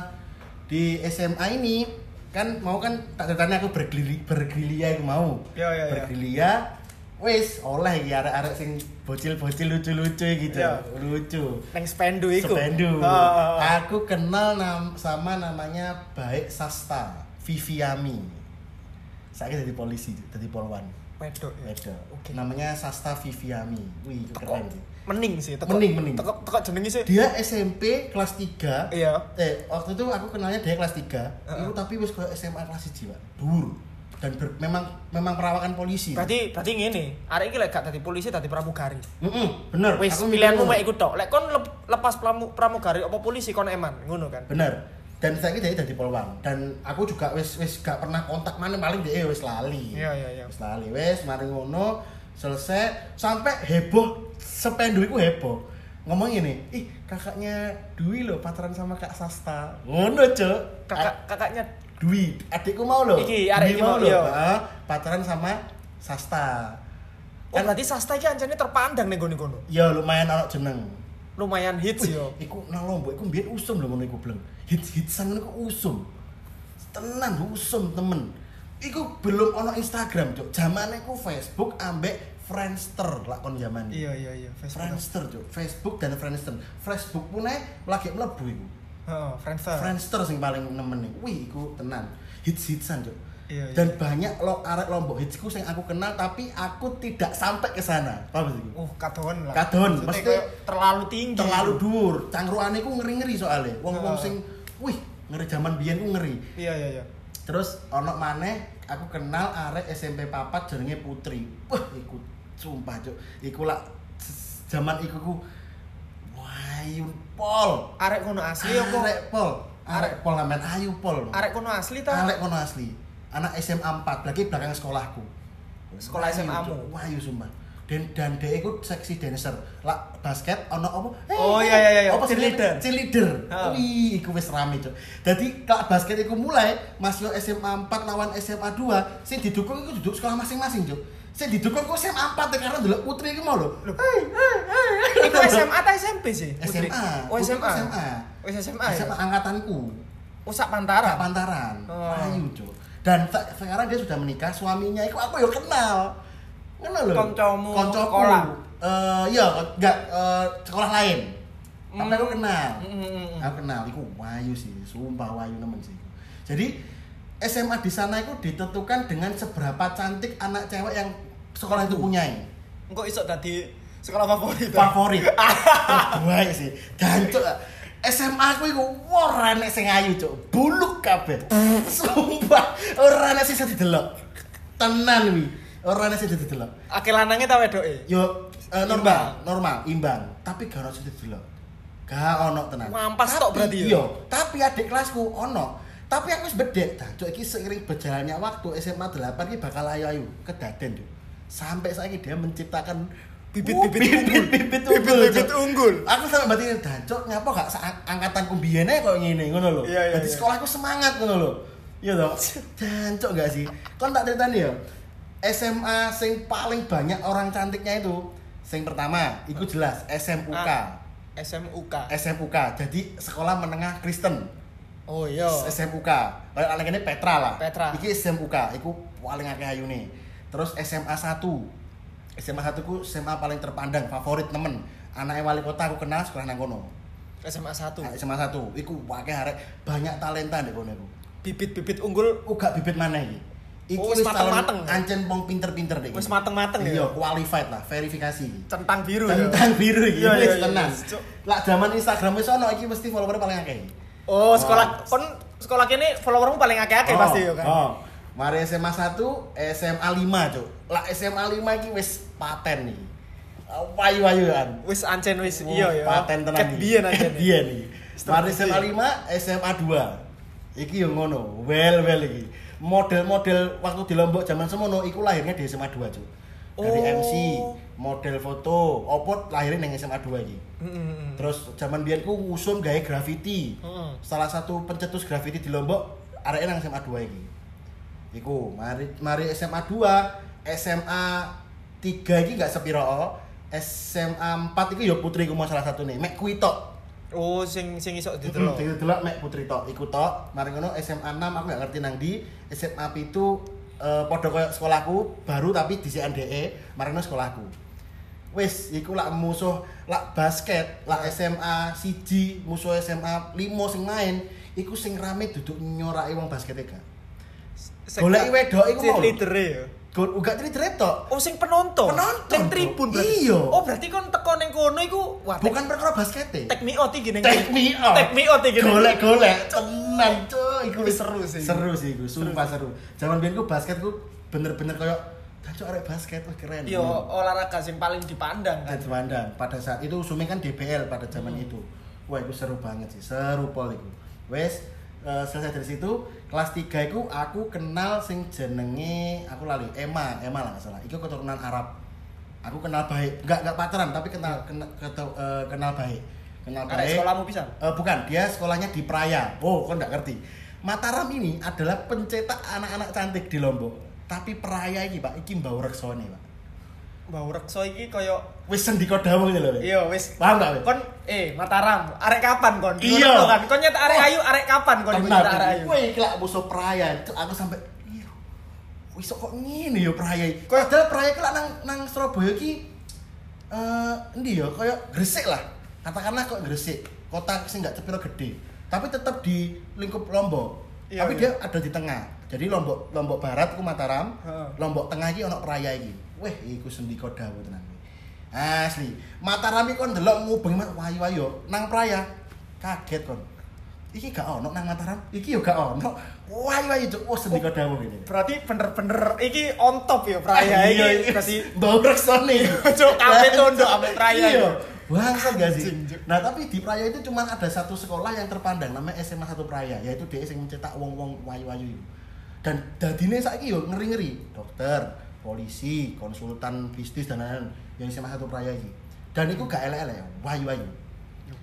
di SMA ini kan mau kan tak ceritanya aku bergerilya bergerilya itu mau Ya, ya, ya. bergerilya wis oleh iki arek-arek sing bocil-bocil lucu-lucu gitu Ya. lucu Neng spendu iku. Sependu. Oh, oh, oh. Aku kenal nam sama namanya Baik Sasta, Viviami. Saya jadi polisi, jadi polwan. Wedok ya. Oke. Namanya Sasta Viviami. Wih, itu Teko keren sih. mening sih, teko. Mening, mening. Teko teko jenenge sih. Dia SMP kelas 3. Iya. Eh, waktu itu aku kenalnya dia kelas 3. Heeh. Itu tapi wis kayak SMA kelas 1, Pak. Dur. Dan ber- memang memang perawakan polisi. Berarti berarti ngene, arek iki lek gak dadi polisi dadi pramugari. Heeh, bener. Wis Aku pilihanmu mek iku tok. Lek kon lep- lepas pramu- pramugari apa polisi kon eman, ngono kan. bener. Dan saya jadi jadi polwan dan aku juga wis wis gak pernah kontak mana paling dia wis lali. Iya, iya, iya. wis lali. Wis mari ngono. Selesai. Sampai heboh. Sependu iku heboh. Ngomong ini ih kakaknya Dwi loh pacaran sama kak Sasta. Ngono cok Kakak kakaknya Dwi adikku mau loh Iki, arek iki mau, loh pacaran sama Sasta Oh, berarti Sasta iki ancane terpandang ning kono. ya lumayan anak jeneng Lumayan hits yo. iku nang Lombok iku mbiyen usum lho ngono iku bleng. Hits-hitsan ngono iku usum. Tenan usum temen. Iku belum ono Instagram, Cuk. Zamane iku Facebook ambek Friendster lah kon zaman. Iya iya iya, Facebook. Friendster, Cuk. Facebook dan Friendster. Facebook pun lagi mlebu iku. Heeh, Friendster. Friendster sing paling nemen iku. Wih, iku tenan. Hits-hitsan, Cuk. Iya, iya. Dan banyak lo arek Lombok hitsku sing aku kenal tapi aku tidak sampai ke sana. Paham sih? Oh, kadon lah. Kadon, kayak terlalu tinggi. terlalu dhuwur. Cangkrukane ku ngeri-ngeri soalnya. Wong-wong sing wih, ngeri zaman biyen ku ngeri. Iya iya iya. Terus ono maneh aku kenal arek SMP papat jenenge Putri. Wah, iku sumpah, Cuk. Iku lak s- zaman iku ku wayun pol. Arek kono asli apa? Arek pol. Arek pol ngamen ayu pol. Arek kono asli ta? Arek kono asli. Anak SMA 4 lagi belakang sekolahku. Sekolah SMA mu? Cuk. Wahyu sumpah. Dan dan dia ikut seksi dancer. Lah basket ono apa? Oh, iya, iya, iya. Apa Cheerleader. Cheerleader. Ha. Wih, iku wis rame, Cuk. Dadi kalau basket iku mulai masih SMA 4 lawan SMA 2, sing didukung iku duduk sekolah masing-masing, Cuk. Sing didukung kok SMA 4 karena delok putri iku mau lho. Loh. Hei, hei, hei. Itu SMA atau SMP sih? Putri? SMA. Oh SMA. SMA. Oh SMA ya. SMA angkatanku. Oh sak pantaran. Pantaran. Oh. Ayu, Cuk. Dan se- sekarang dia sudah menikah, suaminya itu aku ya kenal. Kenal loh. Koncomu Koncoku. sekolah? Eh, iya, enggak eh, sekolah lain. Tapi Hmm. aku kenal. Mm, mm, mm, mm. Aku kenal, iku Wayu sih, sumpah Wayu nemen sih. Jadi SMA di sana itu ditentukan dengan seberapa cantik anak cewek yang sekolah itu punya Engko iso dadi sekolah favorit. favorit. Terbaik sih. Dancuk SMA aku iku ora enek sing ayu cuk. Buluk kabeh. Sumpah. Ora enek sing bisa didelok. Tenan wi. Ora enek sing bisa didelok. Akeh lanange ta wedoke? yo eh, normal normal imbang. Tapi gak ono sing didelok. Gak ono tenan. Mampas tok berarti ya? iya. Tapi adik kelasku ono tapi aku wis bedek dancuk iki seiring berjalannya waktu SMA 8 iki bakal ayu-ayu kedaden cuk sampai saiki dia menciptakan Bibit-bibit unggul. bibit-bibit unggul, Cuk. unggul. aku sampe berarti dancuk nyapa gak sa- angkatanku biyen ae kok ngene ngono lho Iya, iya, Dadi iya. sekolahku semangat ngono lho iya toh dancuk gak sih kon tak ceritani ya SMA sing paling banyak orang cantiknya itu sing pertama iku jelas SMUK Ah. SMUK. SMUK jadi sekolah menengah Kristen Oh iya. SMUK anak ini Petra lah Petra. iki SMUK iku paling akeh ayune terus SMA 1 SMA 1 ku SMA paling terpandang favorit temen anaknya wali kota aku kenal sekolah nang kono SMA 1. Nah, SMA 1 iku akeh arek banyak talenta ndek kono iku Bibit-bibit unggul uga bibit mana iki iki Oh, wis wis mateng-mateng. ancen pong pinter-pinter dek Wis mateng-mateng ya? iya qualified lah verifikasi centang biru ya. tentang biru iki Iya, wis iya, tenan iya. Cuk. lah zaman Instagram wis ono iki mesti follower paling akeh Oh, sekolah kon sekolah kene followermu paling akeh-akeh Oh, pasti ya kan. Oh. Mari SMA 1, SMA 5, Cuk. Lah SMA 5 iki wis paten nih. Wayu-wayu kan. Wis ancen wis Oh, iya ya. Paten tenan Ket biyen ancen. Biyen iki. Mari. SMA 5, SMA 2. Iki yo ngono, well well iki. Model-model waktu di Lombok zaman semono iku lahirnya di SMA 2, Cuk. Dari Oh. MC, model foto, opot lahirnya ning SMA 2 iki. Terus zaman biyen ku ngusum gawe graffiti. Heeh. Salah satu pencetus graffiti di Lombok areke nang SMA 2 iki. Iku, mari mari SMA 2, SMA 3 iki gak sepiro. SMA 4 iki ya putriku mau salah satu nih, mek kuwi tok. Oh, sing sing iso didelok. delok mek putri tok, iku tok. Mari ngono SMA 6 aku gak ngerti nang di, SMA 7 eh padha koyo sekolahku baru tapi di CNDE, mari ngono sekolahku. Wis, iku lak musuh lak basket, lak SMA siji, musuh SMA 5 sing main, iku sing rame duduk nyoraki wong basket gak. Goleki wedok iku mau. Cheerleader ya. Gol uga cerita tok. Oh, sing penonton. Penonton, Ning tribun berarti. Iya. Oh, berarti kon teko ning kono iku wah tek- Bukan perkara basket e. Take me out iki ning. Take me out. Take me out iki. ning- Golek-golek tenan cuy, iku seru sih. Seru sih iku, sumpah seru. Zaman biyen ku basket ku bener-bener koyo Cacok arek basket wah keren. Yo olahraga sing paling dipandang kan. Dan Semandang pada saat itu Sumi kan DBL pada zaman Hmm. itu. Wah, itu seru banget sih, seru pol itu. Wes eh, selesai dari situ kelas 3 itu aku kenal sing jenenge aku lali Emma, Emma lah salah. Itu keturunan Arab. Aku kenal baik, nggak nggak pacaran tapi kenal kenal, ketu- eh, kenal baik. Kenal baik. sekolahmu pisan? Eh, bukan, dia sekolahnya di Praya. Oh, kau nggak ngerti. Mataram ini adalah pencetak anak-anak cantik di Lombok. Tapi Praya ini, Pak, iki mbau reksone, Pak. Mbah Rekso iki koyo Wis sendika dawuh. Pak. iya wis Paham gak, kon eh Mataram arek kapan kon Iya. Kan kon nyetak arek ayu arek kapan kon nyetak arek ayu Wih, kelak musuh Praya. Cuk, Aku sampai iya. Wis kok ngene ya Praya. iki? Padahal Praya kelak nang nang Surabaya iki eh endi ya kayak Gresik lah. Katakanlah kok Gresik, kota sing gak cepiro gede. Tapi tetap di lingkup Lombok. Iya, Tapi iya. dia ada di tengah. Jadi Lombok Lombok Barat ku Mataram, Heeh. Lombok Tengah iki ono Praya iki. Weh, iku sendika dawuh tenan. Asli. Mataram iki kon delok ngubeng wayu-wayu nang Praya. Kaget kon. Iki gak ono nang Mataram, iki yo gak ono. Wayu-wayu cuk, wah sendika dawuh ini. berarti bener-bener iki on top ya Praya iki berarti bau reksone. Cuk, kabeh tunduk ambek Praya. Iya. Bangsat gak sih? Nah, tapi di Praya itu cuma ada satu sekolah yang terpandang namanya SMA 1 Praya, yaitu dia yang mencetak wong-wong wayu-wayu. Dan dadine saiki yo ngeri-ngeri, dokter, polisi, konsultan bisnis dan lain-lain yang SMA 1 Praya iki. Dan itu gak elek-elek, wayu-wayu.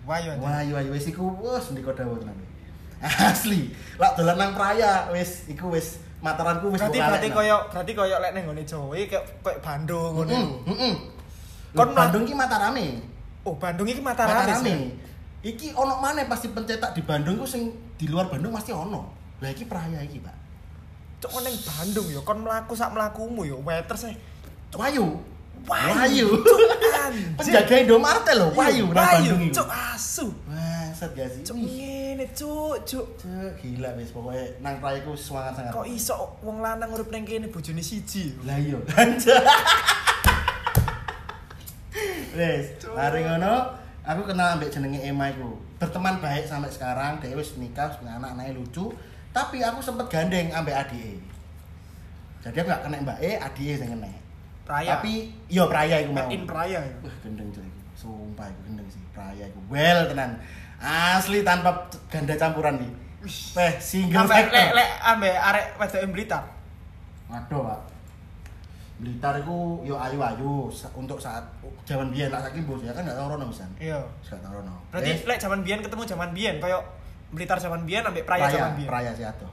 anjing. Wayu-wayu wis iku wis ndika dawuh tenan. Asli. Lak dolan nang Praya wis iku wis mataranku wis berarti berarti koyo berarti koyo lek ning nggone Jawa kayak Bandung ngono Heeh, Kon Bandung ki Matarame. Oh Bandung iki Mataram Matarame. sih. Iki ono maneh pasti pencetak di Bandung ku sing di luar Bandung pasti ono. Lah iki Praya iki, Pak. cuk kon ning Bandung yo kon mlaku sak mlakumu yo waiters e Wayu. Wayu. Penjaga Indomaret lho, Wayu nang Bandung cuk asu Wah, Bangsat gak sih? Wih, ngene cuk, cuk. Cuk, gila wis pokoknya nang prayiku semangat sangat. Kok iso wong lanang urip nang kene bojone siji. Lah iya. Wes, mari ngono, aku kenal ambek jenenge Emma iku. Berteman baik sampai sekarang, dia wis nikah, punya anak anaknya lucu. Tapi aku sempet gandeng ambek adike. Jadi aku gak kena mbak E, adike sing kena. Praya. Tapi iya praya iku mau. In praya. ya. Wah, gendeng cuy iku. Sumpah iku gendeng sih, praya iku. Well tenan. Asli tanpa ganda campuran nih. Teh single Ambek lek factor. lek ambek arek wedok Blitar. Waduh, Pak. Blitar itu yo ayu-ayu untuk saat zaman biyen tak saiki bos ya kan gak tau rono pisan. Iya. Gak tau rono. Berarti Eh, lek zaman biyen ketemu zaman biyen koyo Blitar zaman biyen ambek Praya zaman biyen. Praya si Ado.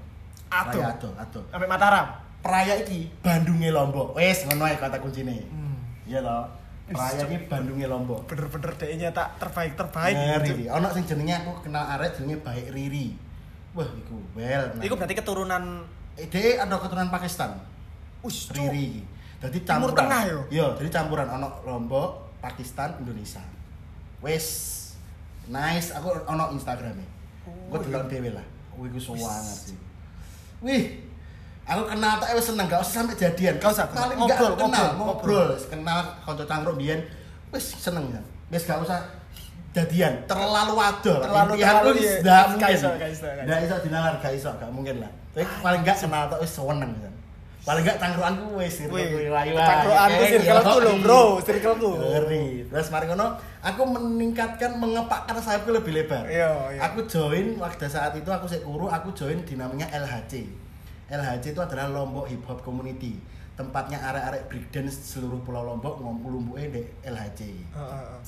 Ado. Praya Ado. Ambek Mataram. Praya iki Bandunge Lombok. Wes ngono ae kata kuncine. Hmm. Iya toh. Praya iki Bandunge Lombok. Bener-bener deknya tak terbaik terbaik. Ngeri. Cuk. Ri. Ono sing jenenge aku kenal arek jenenge Baik Riri. Wah, iku well. Iku berarti keturunan Eh, dia ada keturunan Pakistan. Ush. Riri iki. Dadi Timur campuran. Tengah yo? Iya, jadi campuran ono Lombok, Pakistan, Indonesia. Wes nice, aku ono Instagramnya. Oh, Gue iya. delok dhewe lah. Wih, gue banget sih. Wih, aku kenal tak wis seneng, gak usah sampai jadian. Gak usah. Paling Ngobrol, gak kenal, ngobrol, ngobrol, kenal kanca cangkruk biyen. Wis seneng ya. Wis gak usah jadian, terlalu wadol. Terlalu- terlalu, iya. nggak Gak mungkin. gak iso, gak iso. Nggak iso dinalar, gak iso, gak mungkin lah. Tapi paling gak kenal tak wis seneng ya. Paling gak cangkruanku wis circle Wih, ayu cangkruanku circleku lho, bro, circleku. Ngeri. Terus mari ngono, aku meningkatkan mengepakkan sayapku lebih lebar. Iya, iya. Aku join pada saat itu aku sik kuru, aku join di namanya LHC. LHC itu adalah Lombok Hip Hop Community. Tempatnya arek-arek breakdance seluruh Pulau Lombok ngumpul-ngumpulnya di LHC. Heeh, heeh.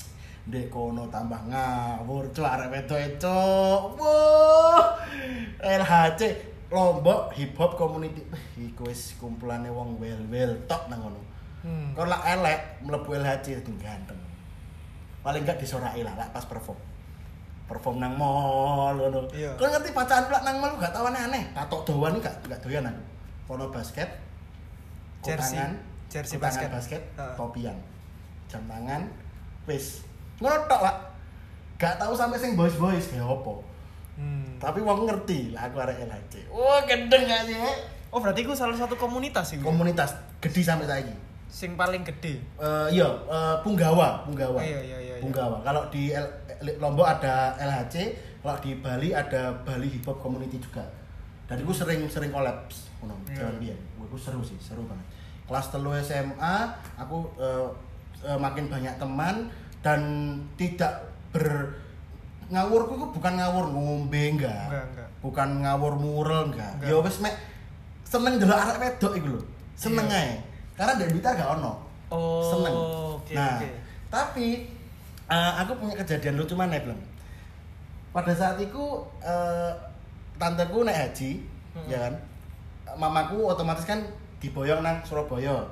Dek kono tambah ngawur cuk arek wedok cuk. Wah. LHC Lombok Hip Hop Community. Iku wis kumpulane wong wel-wel tok nang ngono. Hmm. Kalau lah elek mlebu LHC ganteng. Paling enggak disoraki lah lek pas perform. Perform nang mall ngono. Iya. Kau ngerti bacaan pula nang mall gak tau aneh-aneh. Katok doan gak gak doyan aku. Kono basket, Jersey. kotangan, Jersey kotangan basket. basket, Heeh. topian. Jam tangan, wis. Ngono tok, Pak. Gak tau sampai sing boys-boys kayak opo. Hmm. Tapi wong ngerti lah aku arek LHC. Wah, gendeng gak sih? Oh, berarti itu salah satu komunitas sih. Komunitas gede sampai saiki. Sing paling gede. Eh, iya, eh, Punggawa, Punggawa. Iya, iya, iya, iya. Punggawa. Kalau di L- Lombok ada LHC, kalau di Bali ada Bali Hip Hop Community juga. Dan gue sering sering kolaps, ngono, Iya. jalan biyen. Gue seru sih, seru banget. Kelas telu SMA, aku eh, eh, makin banyak teman dan tidak ber ngawurku itu bukan ngawur ngombe enggak. Enggak, enggak. Bukan ngawur mural enggak. Enggak. Ya wis mek seneng delok arek wedok iku lho. Seneng Iya. ae. Karena dari Blitar gak ono Oh, seneng. oke, nah, oke. tapi eh, aku punya kejadian lucu mana belum? Pada saat itu eh, tanteku naik haji, Hmm. ya kan? Mamaku otomatis kan diboyong nang Surabaya.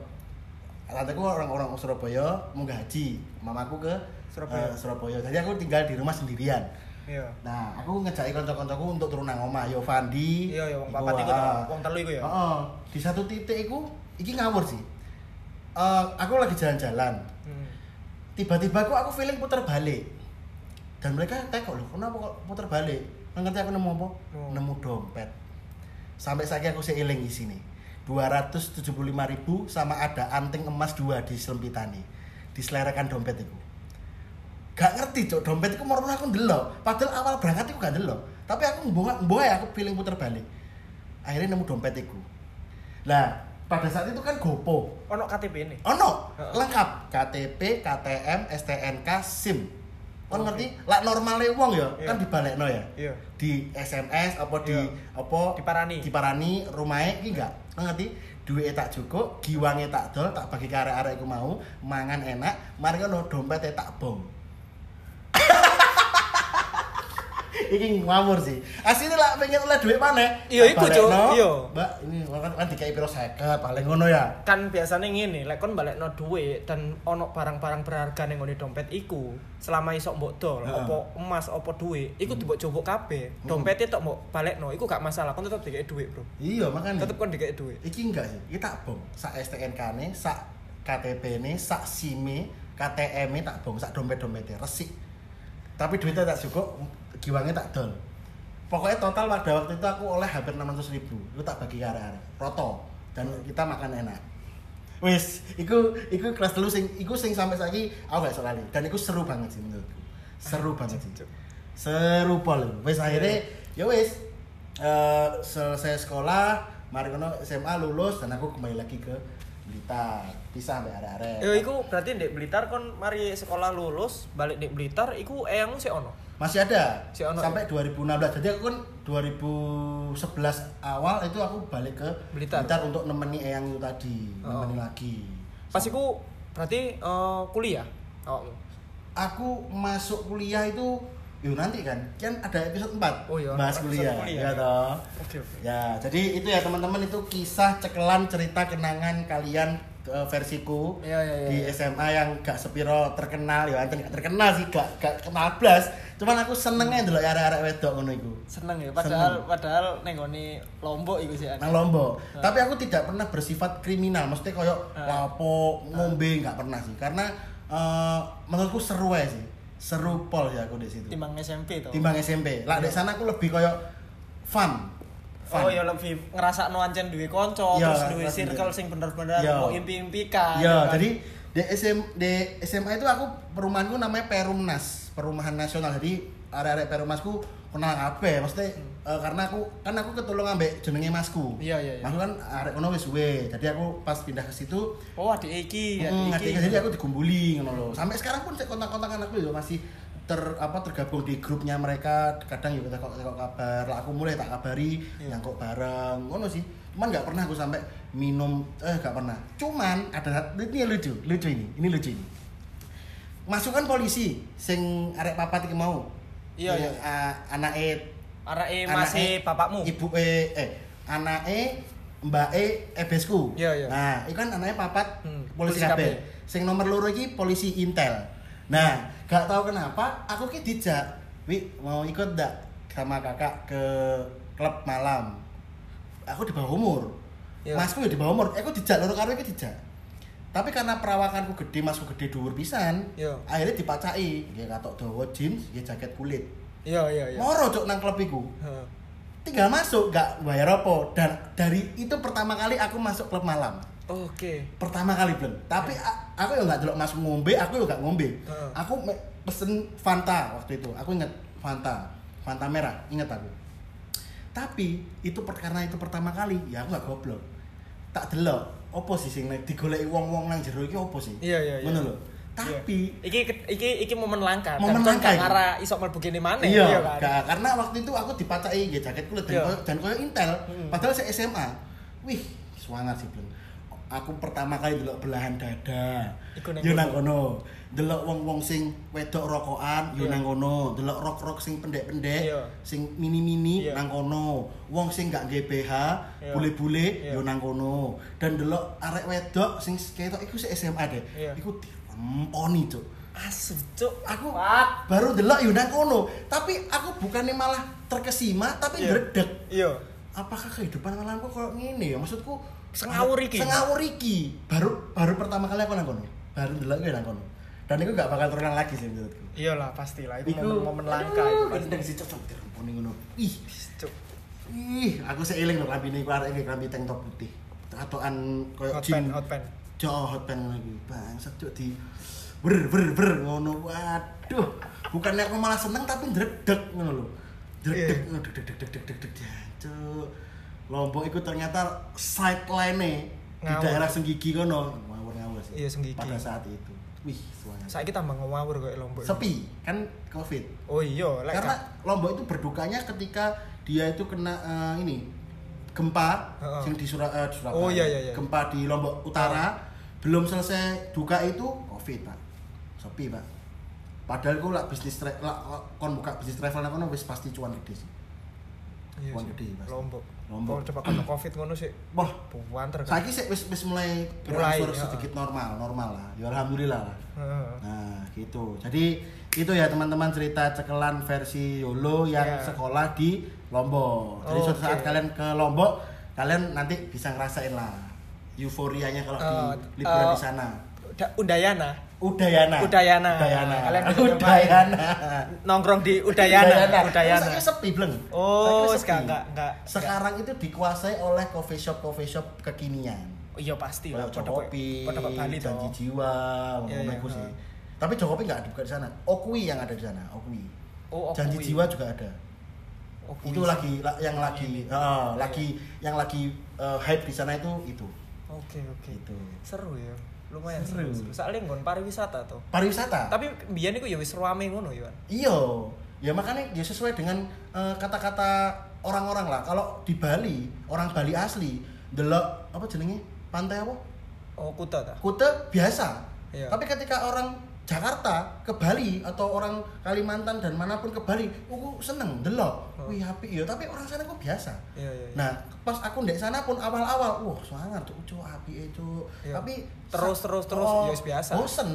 Tanteku orang-orang Surabaya munggah haji, mamaku ke Surabaya. eh, Surabaya. Jadi aku tinggal di rumah sendirian. Iya. Nah, aku ngejaki kanca-kancaku untuk turun nang omah, yo Fandi. Iya, ya wong papat iku ah. wong telu iku ya. Heeh. Di satu titik iku iki ngawur sih. Eh, aku lagi jalan-jalan. Hmm. Tiba-tiba aku aku feeling putar balik. Dan mereka tekok loh, kenapa kok putar balik? Ngerti aku nemu apa? Oh. Nemu dompet. Sampai saiki aku seiling di sini. 275.000 sama ada anting emas dua di selempitani. Diselerakan dompet itu. Gak ngerti cok, dompet mau aku ndelok. Padahal awal berangkat itu gak ndelok. Tapi aku mbok ya aku feeling putar balik. Akhirnya nemu dompet itu. Lah, pada saat itu kan gopo. Ono KTP ini. Ono, Heeh. lengkap KTP, KTM, STNK, SIM. Kon Oke. ngerti? Lah normale wong ya, Iya. kan dibalekno ya. Iya. Di SMS apa di Iya. apa Diparani. Diparani rumahe iki enggak. Kon ngerti? Duwe tak cukup, giwange tak dol, tak bagi ke arek-arek iku mau, mangan enak, mari ngono dompete tak bom. Iki ngawur sih. Asline lah pengen oleh duit mana? Iya, iku, Cuk. Iya. Mbak, ini kan kan dikai piro 50 paling ngono ya. Kan biasanya ngene, lek kon balekno duit dan ono barang-barang berharga ning ngene dompet iku, selama iso mbok dol, opo emas, opo duit, iku mbok coba kabeh. Dompete tok mbok balekno, iku gak masalah, kon tetep dikei duit, Bro. Iya, makanya. Tetep kon dikei duit. Iki enggak sih, iki tak bom. Sak STNK ne, sak KTP ne, sak SIM KTM -e tak bom, sak dompet-dompetnya resik. Tapi duitnya tak cukup, giwangnya tak dol. Pokoknya total pada waktu itu aku oleh hampir 600 ribu. Itu tak bagi ke arek roto. Dan kita makan enak. Wis iku iku kelas dulu sing iku sing sampai saiki aku gak dan iku seru banget sih menurutku. Seru banget sih. seru pol. Wis akhirnya ya wis. Eh, selesai sekolah mari kono SMA lulus dan aku kembali lagi ke Blitar. Pisah sampai arek-arek. Yo iku berarti Dek Blitar kon mari sekolah lulus, balik Dek Blitar iku eyangmu sih ono. Masih ada Si ono sampai 2016 jadi aku kan 2011 awal itu aku balik ke Blitar. untuk nemeni eyang itu tadi Oh. nemeni lagi Pas iku berarti eh, kuliah. Oh. aku masuk kuliah itu yuk nanti kan kan ada episode 4 Oh iya, bahas kuliah, kuliah. ya toh Oke oke. ya jadi itu ya teman-teman itu kisah cekelan cerita kenangan kalian eh, versiku Iya, iya, iya, di. SMA yang gak sepiro terkenal ya anten gak terkenal sih gak gak kenal blas cuman aku senengnya dulu arek-arek wedok ngono iku Seneng ya, padahal Seneng. padahal nenggoni Lombok iku sih. nang Lombok. Tapi aku tidak pernah bersifat kriminal, mesti koyo Ah. lapo, ngombe nggak pernah sih. Karena eh, menurutku seru aja sih. Seru pol ya aku di situ. Timbang SMP tuh. Timbang SMP. Lah di sana aku lebih koyo fun. Fun. Oh ya lebih ngerasa ancen duwe kanca, Iya, terus duwe circle sing bener-bener Iya. mau impi-impikan. Ya, kan? jadi di SM di SMA itu aku perumahanku namanya Perumnas, Perumahan Nasional. Jadi area-area Perumnasku kenal kabeh, maksudnya eh, karena aku kan aku ketulung ambek jenenge masku. Iya, iya, iya. Masku kan arek kono wis suwe. Jadi aku pas pindah ke situ Oh, adik iki, Hmm, adik iki. jadi aku digumbuli ngono lho. Sampai sekarang pun kontak-kontakan aku ya masih ter apa tergabung di grupnya mereka kadang juga tekok tekok kabar lah aku mulai tak kabari Iya. yang kok bareng ngono sih cuman nggak pernah aku sampai minum eh nggak pernah cuman ada ini lucu lucu ini ini lucu ini masukkan polisi sing arek papat iki mau Iya, iya. ah, anake Arake anake masih bapakmu. ibu eh eh anake mbake ebesku Iya, iya. nah itu kan anaknya papat Hmm, polisi kabeh. sing nomor loro iki polisi intel nah gak tahu kenapa aku ki dijak wi mau ikut ndak sama kakak ke klub malam? Aku di bawah umur. Iya. masku ya di bawah umur. Aku dijak loro karo iki dijak. Tapi karena perawakanku gede masku gede dhuwur pisan Iya. akhirnya dipacai dia katok dawa jeans dia jaket kulit. Iya, iya, iya. moro cok nang klub iku. Heeh. tinggal masuk gak bayar apa. Dan dari itu pertama kali aku masuk klub malam. Oke. pertama kali belum tapi a- aku ya nggak delok masuk ngombe aku ya gak ngombe aku pesen Fanta waktu itu aku inget Fanta Fanta merah inget aku tapi itu per- karena itu pertama kali ya aku gak goblok tak delok opo sih sing digoleki wong-wong nang jero iki opo sih Iya, iya, iya. ngono lho tapi iki iki iki momen langka. Momen Dan langka gak iki. ngara iso mlebu kene maneh iya, kan. gak, karena waktu itu aku dipacai nggih jaket kulit dan Iya. dan koyo intel. Hmm. Padahal saya SMA. Wih, semangat sih, Bleng. Aku pertama kali delok belahan dada. Yo nang kono. Delok wong-wong sing wedok rokokan yo Iya. nang kono. Delok rok-rok sing pendek-pendek, Iya. sing mini-mini Iya. nang kono. Wong sing gak nggih BH, bule-bule yo nang kono. Dan delok arek wedok sing ketok iku sik SMA deh. Iku diremponi, Cuk Asu, cuk. aku baru delok yo nang kono tapi aku bukannya malah terkesima tapi Iya. dredeg Iya. apakah kehidupan malamku kalau ngene ya maksudku Sengawur iki. sengawur iki baru baru pertama kali aku nang kono baru delok yo nang kono dan itu gak bakal terulang lagi sih menurutku Iyalah pastilah itu momen-momen langka itu pasti. sih cocok diremponi ngono ih Cuk. ih aku seiling lho rambine iku arek iki rambi tank top putih atokan koyo jin hot pen. Jo hot pen iki. Bangsat cuk di ber ber ber ngono. Waduh. Bukannya aku malah seneng tapi ndredeg ngono lho. Ndredeg Iya. ngono deg deg deg Lombok itu ternyata sideline di daerah Senggigi kono. Ngawur-ngawur sih. Iya, Senggigi. Pada saat itu. Wih, semuanya. Saiki tambah ngawur kok Lombok. Sepi kan Covid. Oh iya, lek Karena ka- Lombok itu berdukanya ketika dia itu kena eh, ini gempa Heeh. yang di, Sura, eh, di Surabaya. Oh, iya, iya, iya. Gempa di Lombok Utara belum selesai duka itu Covid, Pak. Sepi, Pak. Padahal gue lah bisnis tra- lah, lah, kon buka bisnis travel kono wis pasti cuan gede sih. Iya sih. gede pasti. Lombok. Lombok. Coba kena Covid ngono sih. Wah, Buanter kan. saiki sih wis wis mulai Mulai, berangsur ya. sedikit normal, normal lah. Ya alhamdulillah lah. Heeh. Nah, gitu. Jadi itu ya teman-teman cerita cekelan versi Yolo yang Iya. sekolah di Lombok. Jadi suatu Oke. saat kalian ke Lombok, kalian nanti bisa ngerasain lah euforianya kalau Eh, di liburan eh, di sana. Uda, Undayana. Udayana. Udayana. Udayana. Kalian. Udayana. Nongkrong di Udayana. Udayana. Saya sepi bleng. Oh, Saiki enggak enggak. Sekarang itu dikuasai oleh coffee shop coffee shop kekinian. Oh, iya pasti lah. Jokopi, Bali janji jiwa, Iya, ngono iya, iku sih. Tapi Jokopi nggak ada buka di sana. Okui yang ada di sana, Okui. Oh, Okui. Janji jiwa juga ada. Oh, itu kuis. lagi la- yang lagi Ini. eh, Iya, lagi yang lagi eh, hype di sana itu itu. Oke, oke. Gitu. Seru ya. Lumayan Seru. seru. Soalnya nggon pariwisata tuh. Pariwisata. Tapi biyen iku ya wis rame ngono ya. Iya, ya makanya ya sesuai dengan eh, kata-kata orang-orang lah. Kalau di Bali, orang Bali asli, delok apa jenenge? Pantai apa? Oh, kuta ta. Kute biasa. Iya. Tapi ketika orang Jakarta ke Bali atau orang Kalimantan dan mana pun ke Bali, aku seneng delok. Oh. Wih, api ya, tapi orang sana kok biasa. Iya, iya. iya. Nah, pas aku ndek sana pun awal-awal, wah, sangar tuh, cuk, api itu. Iya. Tapi Terus, terus, terus, ya wis biasa. Bosen.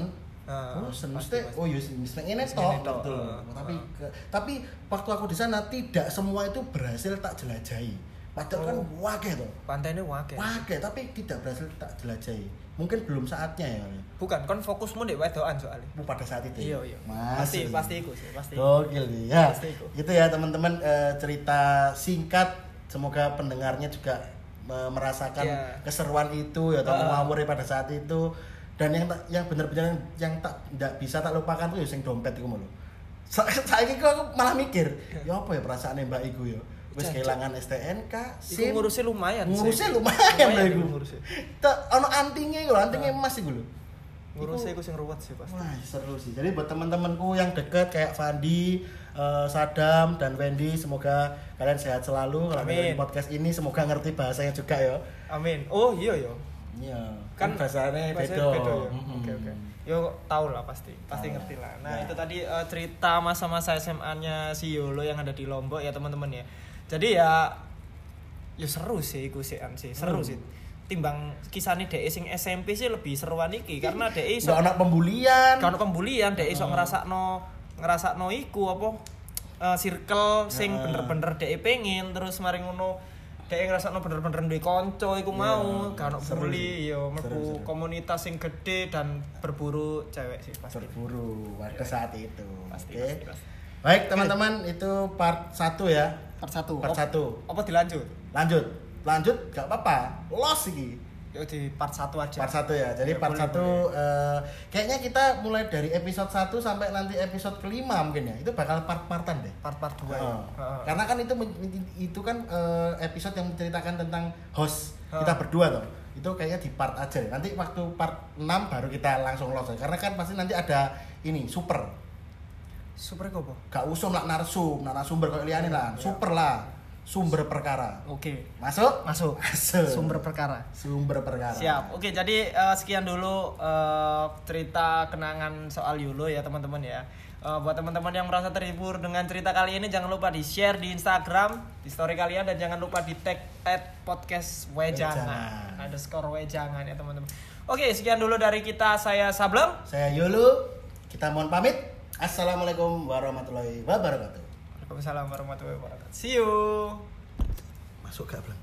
Ah, bosen, mesti oh ya wis ngene tok gitu. ah, Tapi ah. ke- tapi waktu aku di sana tidak semua itu berhasil tak jelajahi. Padahal kan Oh. wakeh tuh. Pantainya wake. Wakeh, tapi tidak berhasil tak jelajahi. Mungkin belum saatnya ya. Bukan, kan fokusmu di wedoan soalnya. Bu, pada saat itu. Iya, iya. Masih. Pasti pasti iku sih, pasti. Gokil nih ya. Pasti iku. Itu ya teman-teman eh, cerita singkat semoga pendengarnya juga merasakan Iya. keseruan itu ya atau Ah. ngawur pada saat itu dan yang tak- yang benar-benar yang tak tidak bisa tak lupakan tuh ya sing dompet iku lho. Sa saiki kok aku malah mikir, ya apa ya perasaannya Mbak Iku ya? Wis Jancuk. kehilangan STNK, SIM, ngurusnya lumayan sih. ngurusnya lumayan lah iku iku. ngurusnya. Ono antingnya lho, antingnya Ah. emas iku lho. Ngurusnya iku sing ruwet sih pasti. Wah seru sih. Jadi buat teman-temanku yang deket kayak Fandi, eh, Sadam dan Wendy, semoga kalian sehat selalu. Kalau dengerin podcast ini semoga ngerti bahasanya juga ya. Amin. Oh, iya yo. Iya. Kan bahasanya beda. ya? Oke, oke. Yo tahu lah pasti, pasti ngerti lah. Nah, Nah. itu tadi eh, cerita masa-masa SMA-nya si Yolo yang ada di Lombok ya, teman-teman ya. Jadi ya yo seru sih iku sih sih. Seru Hmm. sih. Timbang kisahnya DE sing SMP sih lebih seruan iki karena DE iso ono pembulian. kalau pembulian DE iso Hmm. ngrasakno ngrasakno iku apa eh, circle sing Heeh. bener-bener DE pengen terus mari ngono DE ngrasakno bener-bener duwe kanca iku mau Iya, ono seru bully yo mlebu komunitas sing gede dan berburu cewek sih pasti. Berburu pada saat itu. Pasti, Oke. pasti, pasti. Baik teman-teman itu part 1 ya. Part 1. Part 1. Apa dilanjut? Lanjut. Lanjut gak apa-apa. Los iki. Yo di part 1 aja. Part 1 ya. Jadi Ya, part boleh, 1 eh, kayaknya kita mulai dari episode 1 sampai nanti episode kelima mungkin ya. Itu bakal part-partan deh. Part-part 2 ya. Heeh. Heeh. Karena kan itu itu kan eh, episode yang menceritakan tentang host Heeh. kita berdua tuh. Itu kayaknya di part aja. ya. Nanti waktu part 6 baru kita langsung los. Karena kan pasti nanti ada ini super. Super apa? Gak usum lah narsum, narasumber kayak liane lah. Ya. Super lah. Sumber perkara. Oke. Masuk? Masuk. Masuk. Sumber perkara. Sumber perkara. Siap. Oke, jadi eh, sekian dulu eh, cerita kenangan soal Yulo ya teman-teman ya. Eh, buat teman-teman yang merasa terhibur dengan cerita kali ini jangan lupa di share di Instagram di story kalian dan jangan lupa di tag at podcast wejangan Wejangan. underscore wejangan ya teman-teman. Oke, sekian dulu dari kita. Saya Sableng. Saya Yulu. Kita mohon pamit. Assalamualaikum warahmatullahi wabarakatuh. Waalaikumsalam warahmatullahi wabarakatuh. See you. Masuk Bang?